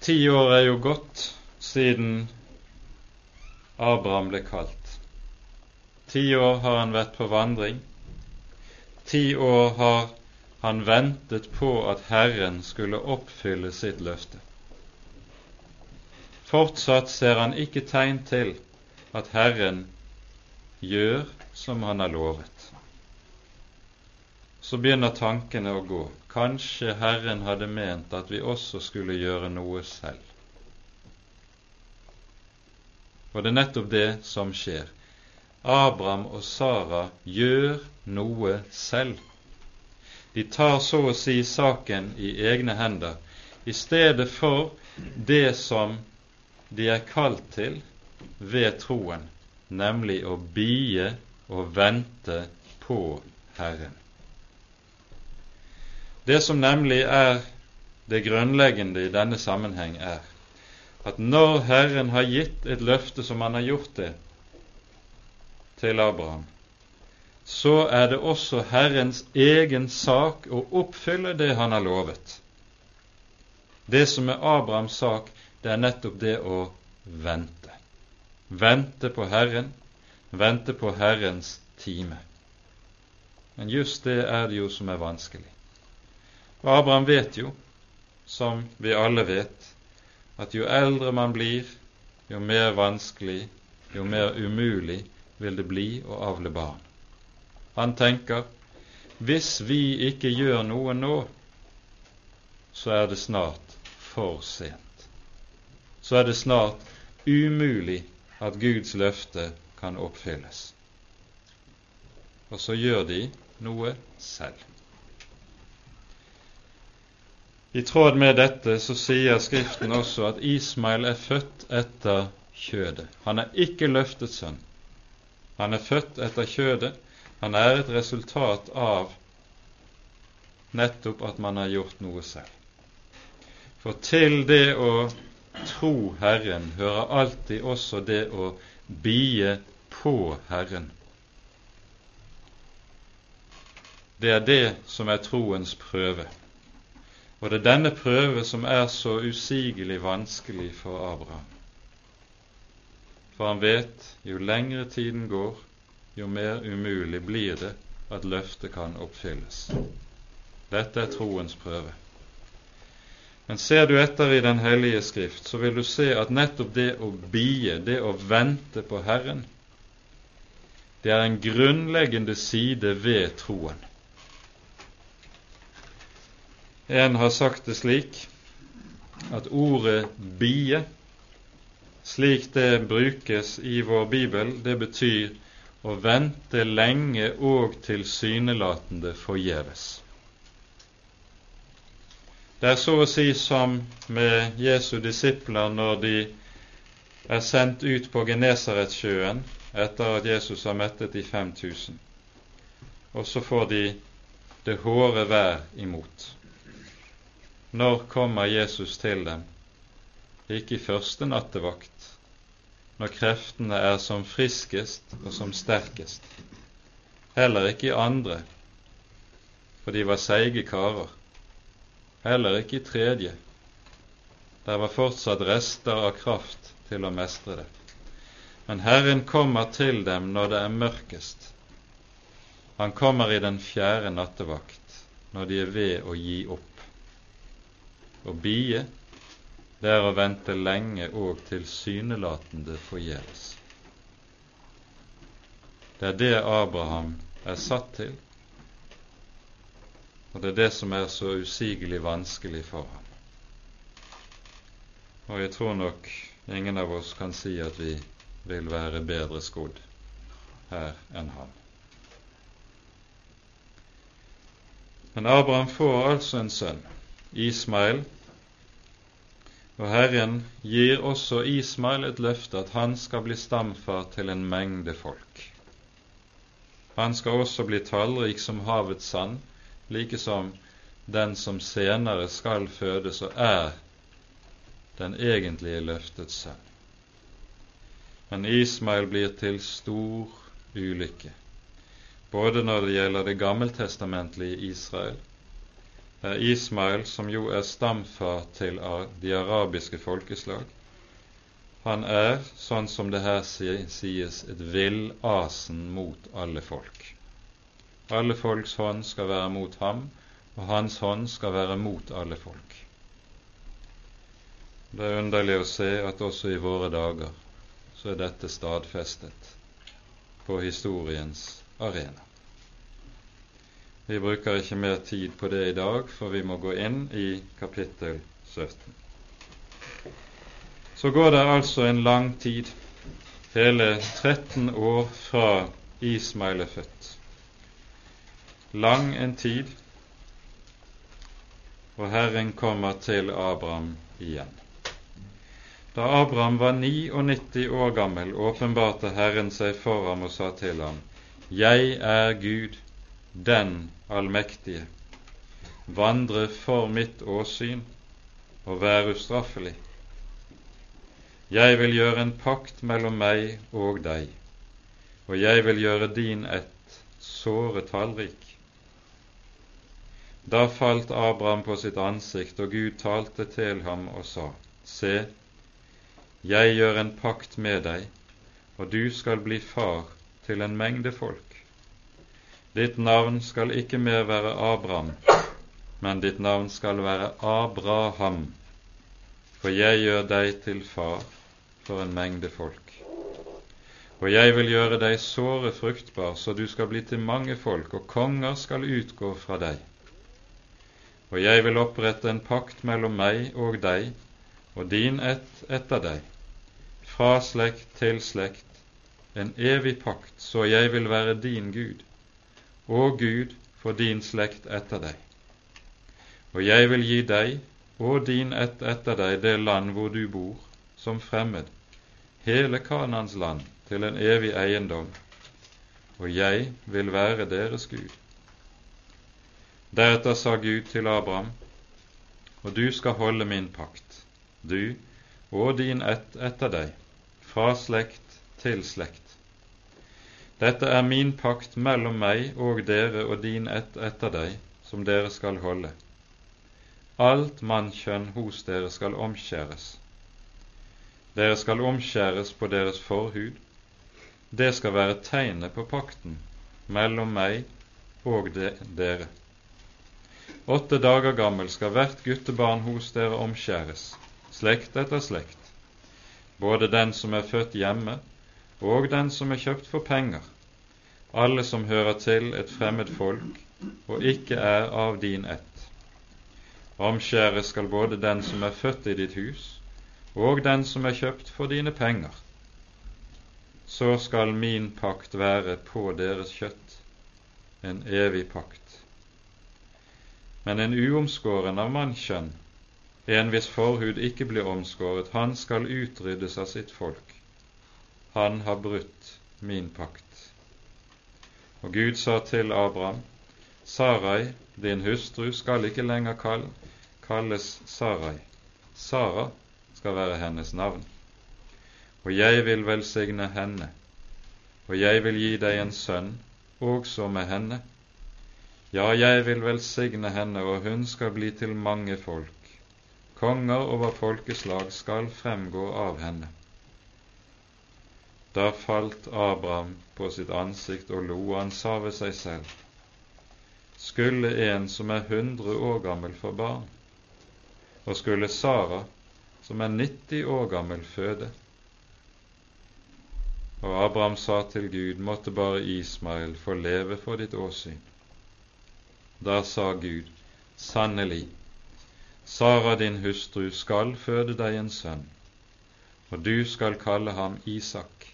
Ti år er jo gått siden Abraham ble kalt. Ti år har han vært på vandring. Ti år har han ventet på at Herren skulle oppfylle sitt løfte. Fortsatt ser han ikke tegn til at Herren gjør som han har lovet. Så begynner tankene å gå. Kanskje Herren hadde ment at vi også skulle gjøre noe selv. Og det er nettopp det som skjer. Abraham og Sara gjør noe selv. De tar så å si saken i egne hender, i stedet for det som de er kalt til ved troen, nemlig å bie og vente på Herren. Det som nemlig er det grunnleggende i denne sammenheng, er at når Herren har gitt et løfte som han har gjort det til Abraham, så er det også Herrens egen sak å oppfylle det han har lovet. Det som er Abrahams sak, det er nettopp det å vente. Vente på Herren, vente på Herrens time. Men just det er det jo som er vanskelig. Og Abraham vet jo, som vi alle vet, at jo eldre man blir, jo mer vanskelig, jo mer umulig vil det bli å avle barn. Han tenker hvis vi ikke gjør noe nå, så er det snart for sent. Så er det snart umulig at Guds løfte kan oppfylles. Og så gjør de noe selv. I tråd med dette så sier Skriften også at Ismail er født etter kjødet. Han er ikke løftet sønn. Han er født etter kjødet. Han er et resultat av nettopp at man har gjort noe selv. For til det å tro Herren hører alltid også det å bie på Herren. Det er det som er troens prøve. Og det er denne prøve som er så usigelig vanskelig for Abraham. For han vet jo lengre tiden går, jo mer umulig blir det at løftet kan oppfylles. Dette er troens prøve. Men ser du etter i Den hellige Skrift, så vil du se at nettopp det å bie, det å vente på Herren, det er en grunnleggende side ved troen. En har sagt det slik at ordet bie, slik det brukes i vår bibel, det betyr å vente lenge og tilsynelatende forgjeves. Det er så å si som med Jesu disipler når de er sendt ut på Genesaretsjøen etter at Jesus har mettet de 5000, og så får de det hårde vær imot. Når kommer Jesus til dem? Ikke i første nattevakt, når kreftene er som friskest og som sterkest. Heller ikke i andre, for de var seige karer. Heller ikke i tredje. Der var fortsatt rester av kraft til å mestre det. Men Herren kommer til dem når det er mørkest. Han kommer i den fjerde nattevakt, når de er ved å gi opp. Å bie, det er å vente lenge og tilsynelatende forgjeves. Det er det Abraham er satt til, og det er det som er så usigelig vanskelig for ham. Og jeg tror nok ingen av oss kan si at vi vil være bedre skodd her enn han. Men Abraham får altså en sønn, Ismael, og Herren gir også Ismael et løfte at han skal bli stamfar til en mengde folk. Han skal også bli tallrik som havets sand, like som den som senere skal fødes og er den egentlige løftets sønn. Men Ismael blir til stor ulykke, både når det gjelder det gammeltestamentlige Israel, der Ismael, som jo er stamfar til de arabiske folkeslag. Han er, sånn som det her sies, et villasen mot alle folk. Alle folks hånd skal være mot ham, og hans hånd skal være mot alle folk. Det er underlig å se at også i våre dager så er dette stadfestet på historiens arena. Vi bruker ikke mer tid på det i dag, for vi må gå inn i kapittel 17. Så går det altså en lang tid, hele 13 år fra Ismail er født. Lang en tid, og Herren kommer til Abraham igjen. Da Abraham var 99 år gammel, åpenbarte Herren seg for ham og sa til ham, Jeg er Gud, den allmektige, vandre for mitt åsyn og vær ustraffelig. Jeg vil gjøre en pakt mellom meg og deg, og jeg vil gjøre din ett såre tallrik. Da falt Abraham på sitt ansikt, og Gud talte til ham og sa, Se, jeg gjør en pakt med deg, og du skal bli far til en mengde folk. Ditt navn skal ikke mer være Abraham, men ditt navn skal være Abraham, for jeg gjør deg til far for en mengde folk. Og jeg vil gjøre deg såre fruktbar, så du skal bli til mange folk, og konger skal utgå fra deg. Og jeg vil opprette en pakt mellom meg og deg og din ett etter deg, fra slekt til slekt, en evig pakt, så jeg vil være din Gud, og Gud for din slekt etter deg. Og jeg vil gi deg og din ett etter deg det land hvor du bor, som fremmed, hele Kanans land, til en evig eiendom, og jeg vil være deres Gud. Deretter sa Gud til Abraham, og du skal holde min pakt, du og din ett etter deg, fra slekt til slekt. Dette er min pakt mellom meg og dere og din ett etter deg, som dere skal holde. Alt mannkjønn hos dere skal omskjæres. Dere skal omskjæres på deres forhud. Det skal være tegnet på pakten mellom meg og de, dere. Åtte dager gammel skal hvert guttebarn hos dere omskjæres, slekt etter slekt, både den som er født hjemme, og den som er kjøpt for penger, alle som hører til et fremmed folk og ikke er av din ett. Omskjæres skal både den som er født i ditt hus, og den som er kjøpt for dine penger. Så skal min pakt være på deres kjøtt, en evig pakt. Men en uomskåren av mannskjønn, en hvis forhud ikke blir omskåret, han skal utryddes av sitt folk han har brutt min pakt. Og Gud sa til Abraham, Sarai, din hustru, skal ikke lenger kall, kalles Sarai. Sara skal være hennes navn. Og jeg vil velsigne henne, og jeg vil gi deg en sønn også med henne. Ja, jeg vil velsigne henne, og hun skal bli til mange folk. Konger over folkeslag skal fremgå av henne. Da falt Abraham på sitt ansikt og lo, og han sa ved seg selv:" Skulle en som er hundre år gammel, få barn, og skulle Sara, som er 90 år gammel, føde? Og Abraham sa til Gud, måtte bare Ismael få leve for ditt åsyn. Da sa Gud, sannelig, Sara din hustru skal føde deg en sønn, og du skal kalle ham Isak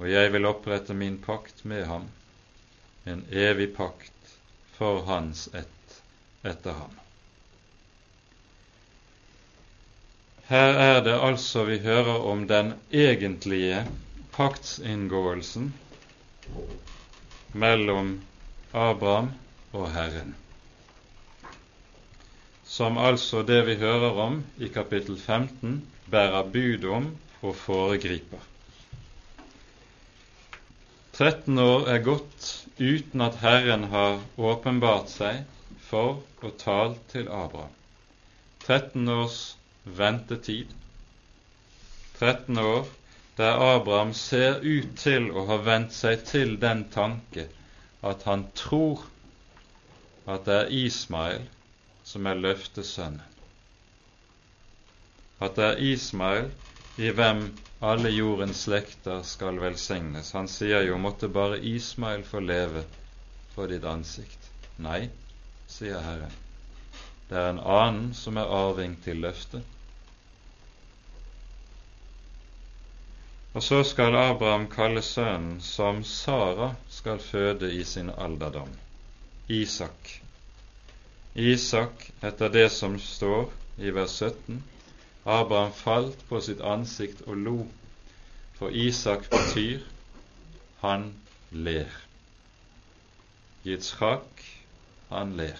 og jeg vil opprette min pakt med ham, en evig pakt for hans ett etter ham. Her er det altså vi hører om den egentlige paktsinngåelsen mellom Abraham og Herren, som altså det vi hører om i kapittel 15, bærer bud om og foregriper. 13 år er gått uten at Herren har åpenbart seg for å tale til Abraham. 13 års ventetid. 13 år der Abraham ser ut til å ha vent seg til den tanke at han tror at det er Ismael som er løftesønnen. At det er Ismael i hvem alle jordens slekter skal velsignes. Han sier jo 'måtte bare Ismael få leve for ditt ansikt'. Nei, sier Herren. Det er en annen som er arving til løftet. Og så skal Abraham kalle sønnen som Sara skal føde i sin alderdom, Isak. Isak etter det som står i vers 17, Abraham falt på sitt ansikt og lo, for Isak betyr han ler. Yitzhak, han ler.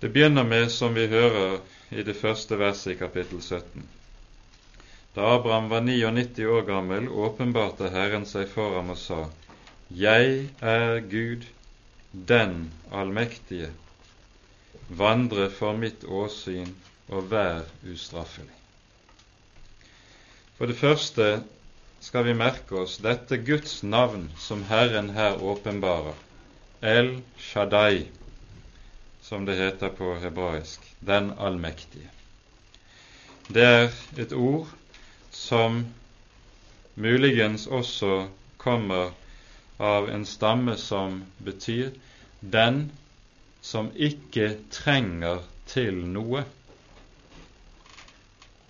Det begynner med, som vi hører i det første verset i kapittel 17. Da Abraham var 99 år gammel, åpenbarte Herren seg for ham og sa:" Jeg er Gud, den allmektige, vandre for mitt åsyn og vær ustraffelig. For det første skal vi merke oss dette Guds navn som Herren her åpenbarer, El Shaddai, som det heter på hebraisk, den allmektige. Det er et ord som muligens også kommer av en stamme som betyr den som ikke trenger til noe.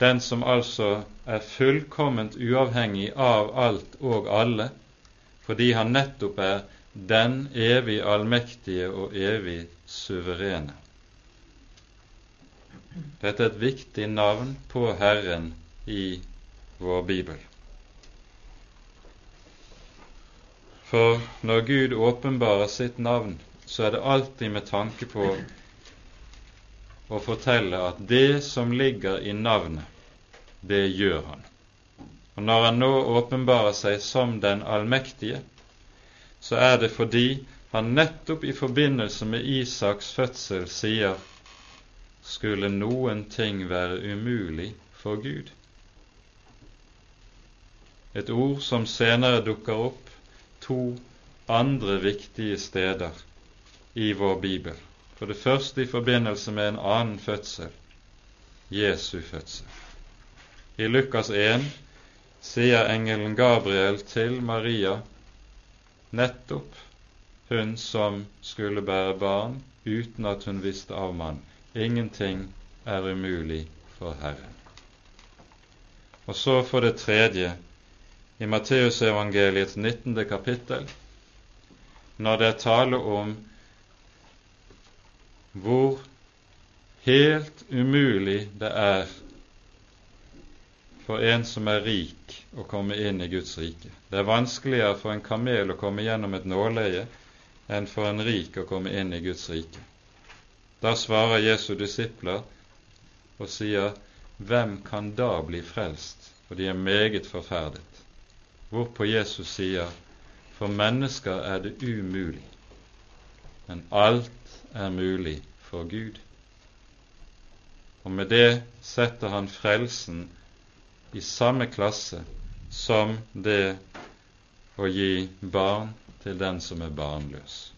den som altså er fullkomment uavhengig av alt og alle, fordi han nettopp er den evig allmektige og evig suverene. Dette er et viktig navn på Herren i vår bibel. For når Gud åpenbarer sitt navn, så er det alltid med tanke på å fortelle at det som ligger i navnet, det gjør han. Og når han nå åpenbarer seg som den allmektige, så er det fordi han nettopp i forbindelse med Isaks fødsel sier skulle noen ting være umulig for Gud. Et ord som senere dukker opp to andre viktige steder i vår bibel. For det første i forbindelse med en annen fødsel, Jesu fødsel. I Lukas 1 sier engelen Gabriel til Maria, nettopp hun som skulle bære barn uten at hun visste av mann. Ingenting er umulig for Herren. Og så for det tredje i Matteusevangeliets 19. kapittel, når det er tale om hvor helt umulig det er for en som er rik, å komme inn i Guds rike. Det er vanskeligere for en kamel å komme gjennom et nåløye enn for en rik å komme inn i Guds rike. Da svarer Jesu disipler og sier, Hvem kan da bli frelst? For de er meget forferdet hvorpå Jesus sier for mennesker er det umulig, men alt er mulig for Gud. Og med det setter han frelsen i samme klasse som det å gi barn til den som er barnløs.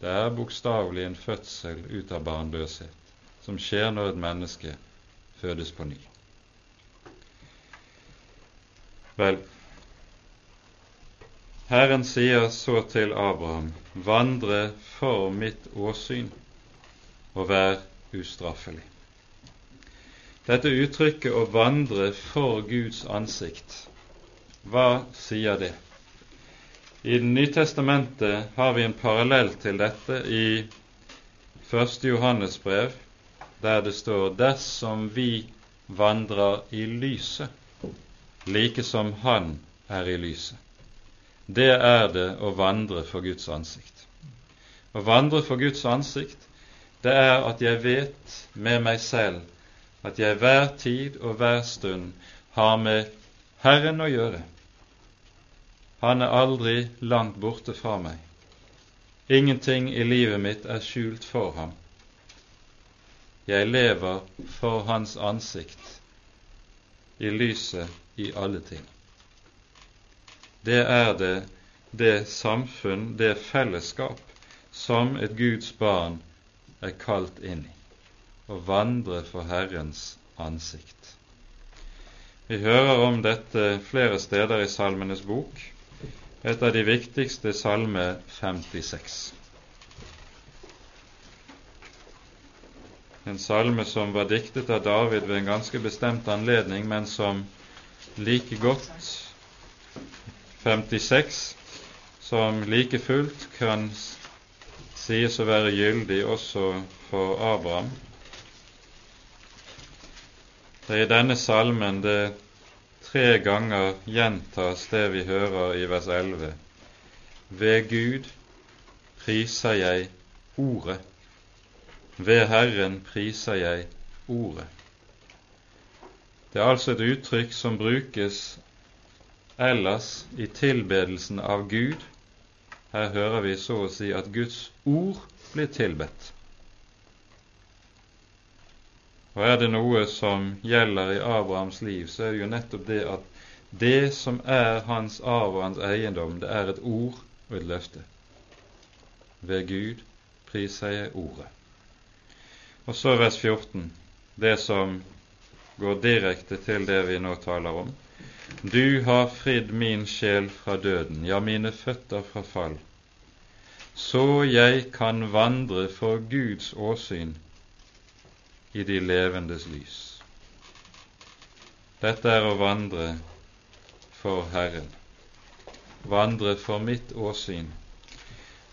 Det er bokstavelig en fødsel ut av barnløshet som skjer når et menneske fødes på ny. Vel, Herren sier så til Abraham, vandre for mitt åsyn og vær ustraffelig. Dette uttrykket 'å vandre for Guds ansikt', hva sier det? I Det nye testamentet har vi en parallell til dette i 1. Johannes brev, der det står 'dersom vi vandrer i lyset, like som Han er i lyset' det er det å vandre for Guds ansikt. Å vandre for Guds ansikt, det er at jeg vet med meg selv at jeg hver tid og hver stund har med Herren å gjøre. Han er aldri langt borte fra meg. Ingenting i livet mitt er skjult for ham. Jeg lever for Hans ansikt, i lyset i alle ting det er det det samfunn, det fellesskap, som et Guds barn er kalt inn i, å vandre for Herrens ansikt. Vi hører om dette flere steder i Salmenes bok, et av de viktigste Salme 56. En salme som var diktet av David ved en ganske bestemt anledning, men som like godt 56, som like fullt kan sies å være gyldig også for Abraham. Det er i denne salmen det tre ganger gjentas det vi hører i vers 11. Ved Gud priser jeg Ordet. Ved Herren priser jeg Ordet. Det er altså et uttrykk som brukes ellers i tilbedelsen av Gud. Her hører vi så å si at Guds ord blir tilbedt. Og er det noe som gjelder i Abrahams liv, så er det jo nettopp det at det som er hans arv og hans eiendom, det er et ord og et løfte. Ved Gud priser jeg ordet. Og så vers 14, det som går direkte til det vi nå taler om. Du har fridd min sjel fra døden, ja, mine føtter fra fall, så jeg kan vandre for Guds åsyn i de levendes lys. Dette er å vandre for Herren. Vandre for mitt åsyn.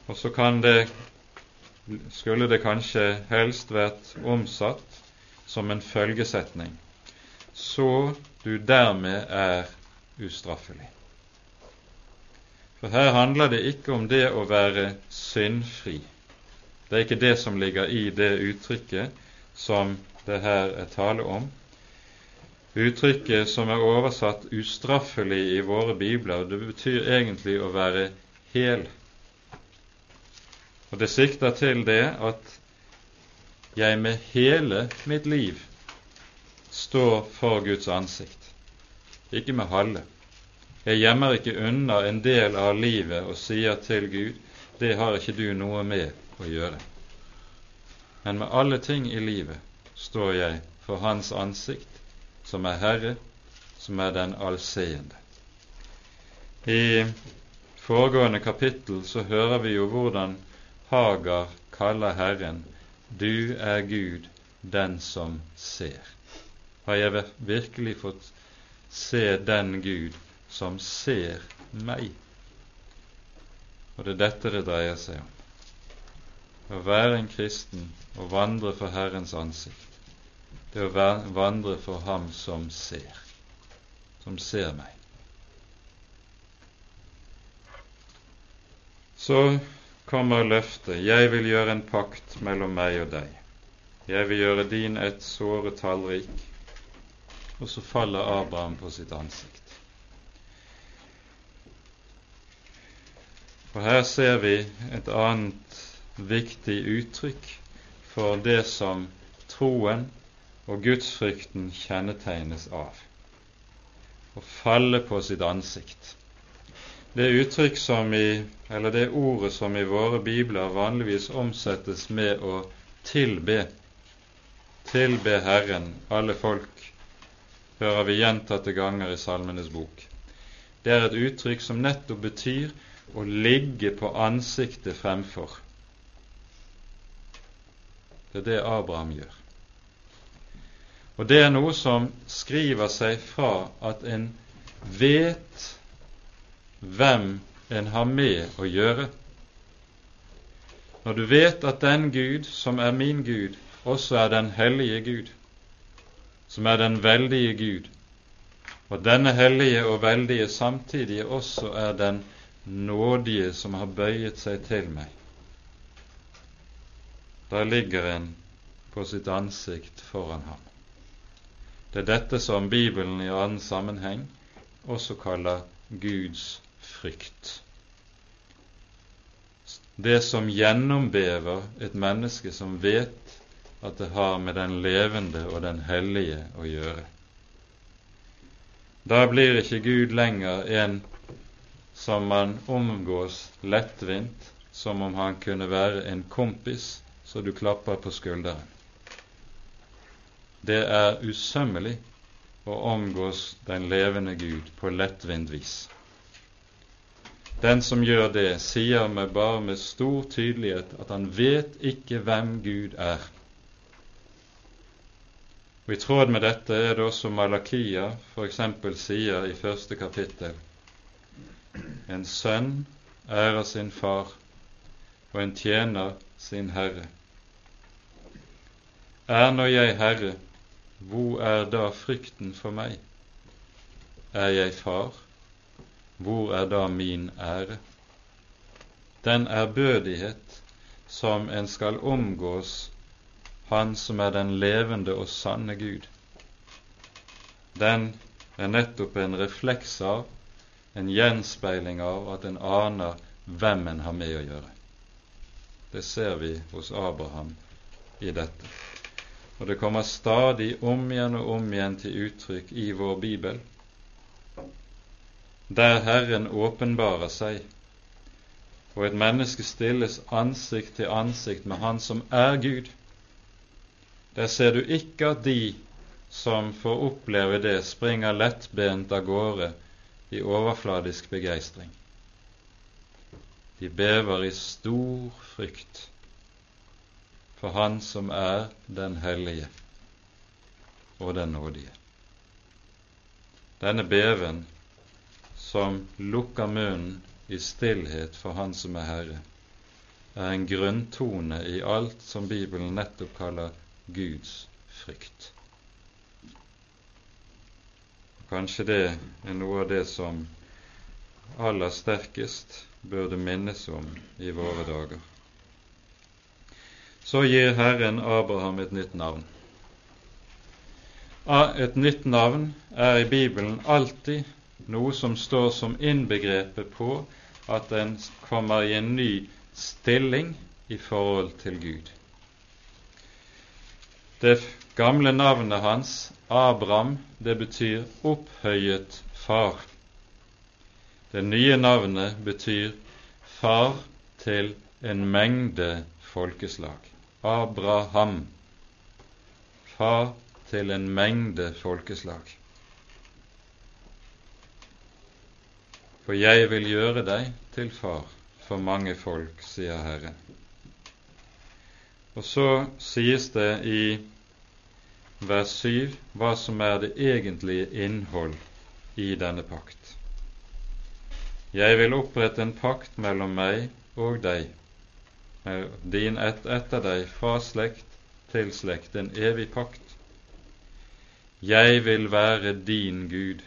Og så kan det, skulle det kanskje helst vært omsatt som en følgesetning, så du dermed er ustraffelig. For her handler det ikke om det å være syndfri. Det er ikke det som ligger i det uttrykket som det her er tale om. Uttrykket som er oversatt 'ustraffelig' i våre bibler, det betyr egentlig å være hel. Og det sikter til det at jeg med hele mitt liv står for Guds ansikt, ikke med halve. Jeg gjemmer ikke unna en del av livet og sier til Gud det har ikke du noe med å gjøre. Men med alle ting i livet står jeg for Hans ansikt som er Herre, som er den allseende. I foregående kapittel så hører vi jo hvordan Hagar kaller Herren 'Du er Gud, den som ser'. Har jeg virkelig fått se den Gud som ser meg? Og det er dette det dreier seg om. Å være en kristen og vandre for Herrens ansikt det å vandre for ham som ser, som ser meg. Så kommer løftet 'Jeg vil gjøre en pakt mellom meg og deg'. 'Jeg vil gjøre din ett såre tallrik'. Og så faller Abraham på sitt ansikt. Og her ser vi et annet viktig uttrykk for det som troen og gudsfrykten kjennetegnes av å falle på sitt ansikt. Det uttrykk som i, eller det ordet som i våre bibler vanligvis omsettes med å tilbe, tilbe Herren, alle folk, hører vi gjentatte ganger i Salmenes bok. Det er et uttrykk som nettopp betyr å ligge på ansiktet fremfor. Det er det Abraham gjør. Og det er noe som skriver seg fra at en vet hvem en har med å gjøre. Når du vet at den Gud som er min Gud, også er den hellige Gud, som er den veldige Gud, og denne hellige og veldige samtidig også er den nådige som har bøyet seg til meg. Der ligger en på sitt ansikt foran ham. Det er dette som Bibelen i annen sammenheng også kaller Guds frykt. Det som gjennombever et menneske som vet at det har med den levende og den hellige å gjøre. Da blir ikke Gud lenger en som man omgås lettvint, som om han kunne være en kompis så du klapper på skulderen. Det er usømmelig å omgås den levende Gud på lettvint vis. Den som gjør det, sier med bare med stor tydelighet at han vet ikke hvem Gud er. Og I tråd med dette er det også Malakia f.eks. sier i første kapittel En sønn ærer sin far, og en tjener sin herre. Er nå jeg herre, hvor er da frykten for meg? Er jeg far? Hvor er da min ære? Den ærbødighet som en skal omgås Han som er den levende og sanne Gud, den er nettopp en refleks av, en gjenspeiling av, at en aner hvem en har med å gjøre. Det ser vi hos Abraham i dette. Og det kommer stadig om igjen og om igjen til uttrykk i vår bibel, der Herren åpenbarer seg, og et menneske stilles ansikt til ansikt med Han som er Gud. Der ser du ikke at de som får oppleve det, springer lettbent av gårde i overfladisk begeistring. De bever i stor frykt for Han som er den hellige og den nådige. denne beven som lukker munnen i stillhet for Han som er Herre, er en grunntone i alt som Bibelen nettopp kaller Guds frykt. Kanskje det er noe av det som aller sterkest burde minnes om i våre dager. Så gir Herren Abraham et nytt navn. Et nytt navn er i Bibelen alltid noe som står som innbegrepet på at en kommer i en ny stilling i forhold til Gud. Det gamle navnet hans, Abraham, det betyr opphøyet far. Det nye navnet betyr far til en mengde folkeslag. Abraham, far til en mengde folkeslag. For jeg vil gjøre deg til far for mange folk, sier Herren. Og så sies det i vers 7 hva som er det egentlige innhold i denne pakt. Jeg vil opprette en pakt mellom meg og deg, din ett etter deg, fra slekt til slekt, en evig pakt. Jeg vil være din Gud,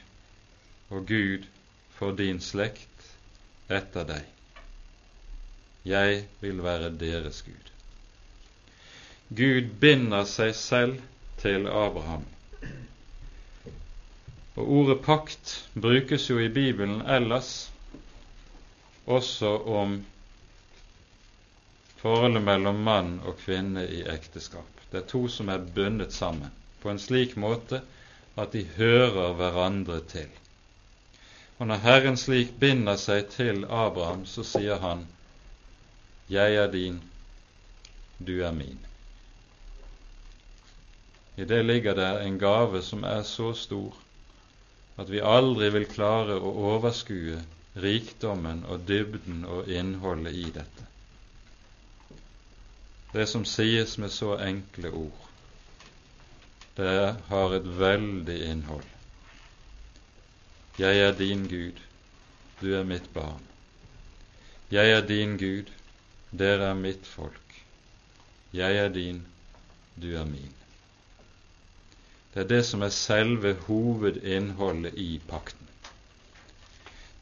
og Gud for din slekt etter deg. Jeg vil være deres Gud. Gud binder seg selv til Abraham. Og Ordet pakt brukes jo i Bibelen ellers også om forholdet mellom mann og kvinne i ekteskap. Det er to som er bundet sammen på en slik måte at de hører hverandre til. Og når Herren slik binder seg til Abraham, så sier han jeg er din, du er min. I det ligger det en gave som er så stor at vi aldri vil klare å overskue rikdommen og dybden og innholdet i dette. Det som sies med så enkle ord, det har et veldig innhold. Jeg er din Gud, du er mitt barn. Jeg er din Gud, dere er mitt folk. Jeg er din, du er min. Det er det som er selve hovedinnholdet i pakten.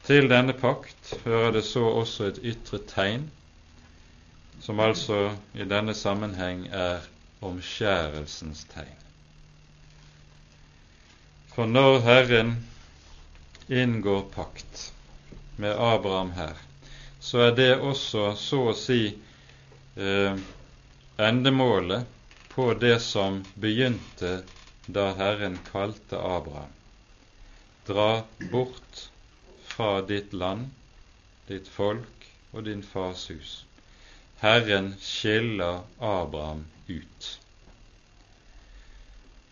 Til denne pakt hører det så også et ytre tegn, som altså i denne sammenheng er omskjærelsens tegn. For når Herren inngår pakt med Abraham her, så er det også så å si eh, endemålet på det som begynte da Herren kalte Abraham. Dra bort fra ditt land, ditt folk og din fars hus. Herren skiller Abraham ut.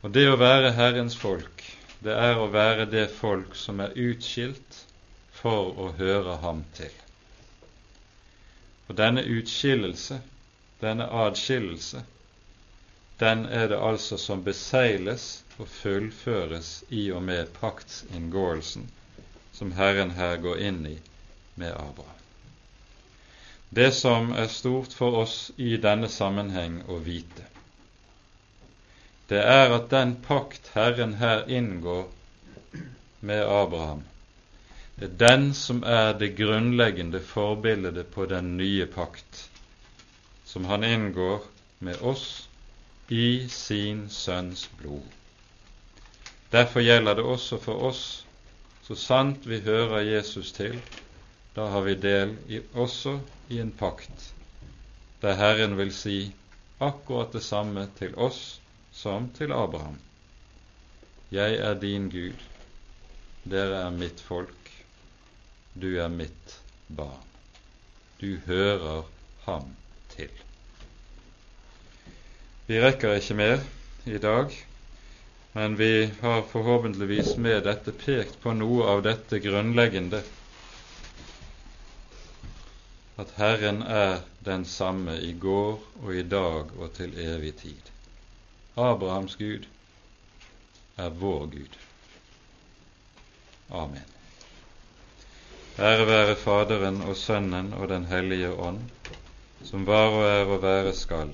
Og det å være Herrens folk, det er å være det folk som er utskilt for å høre ham til. Og denne utskillelse, denne adskillelse, den er det altså som besegles og fullføres i og med paktsinngåelsen som Herren her går inn i med Abraham. Det som er stort for oss i denne sammenheng å vite, det er at den pakt Herren her inngår med Abraham, det er den som er det grunnleggende forbildet på den nye pakt, som han inngår med oss i sin Sønns blod. Derfor gjelder det også for oss, så sant vi hører Jesus til, da har vi del i, også i en pakt der Herren vil si akkurat det samme til oss som til Abraham. Jeg er din Gud, dere er mitt folk du er mitt barn. Du hører ham til. Vi rekker ikke mer i dag, men vi har forhåpentligvis med dette pekt på noe av dette grunnleggende at Herren er den samme i går og i dag og til evig tid. Abrahams Gud er vår Gud. Amen. Ære være Faderen og Sønnen og Den hellige ånd, som var og er og være skal,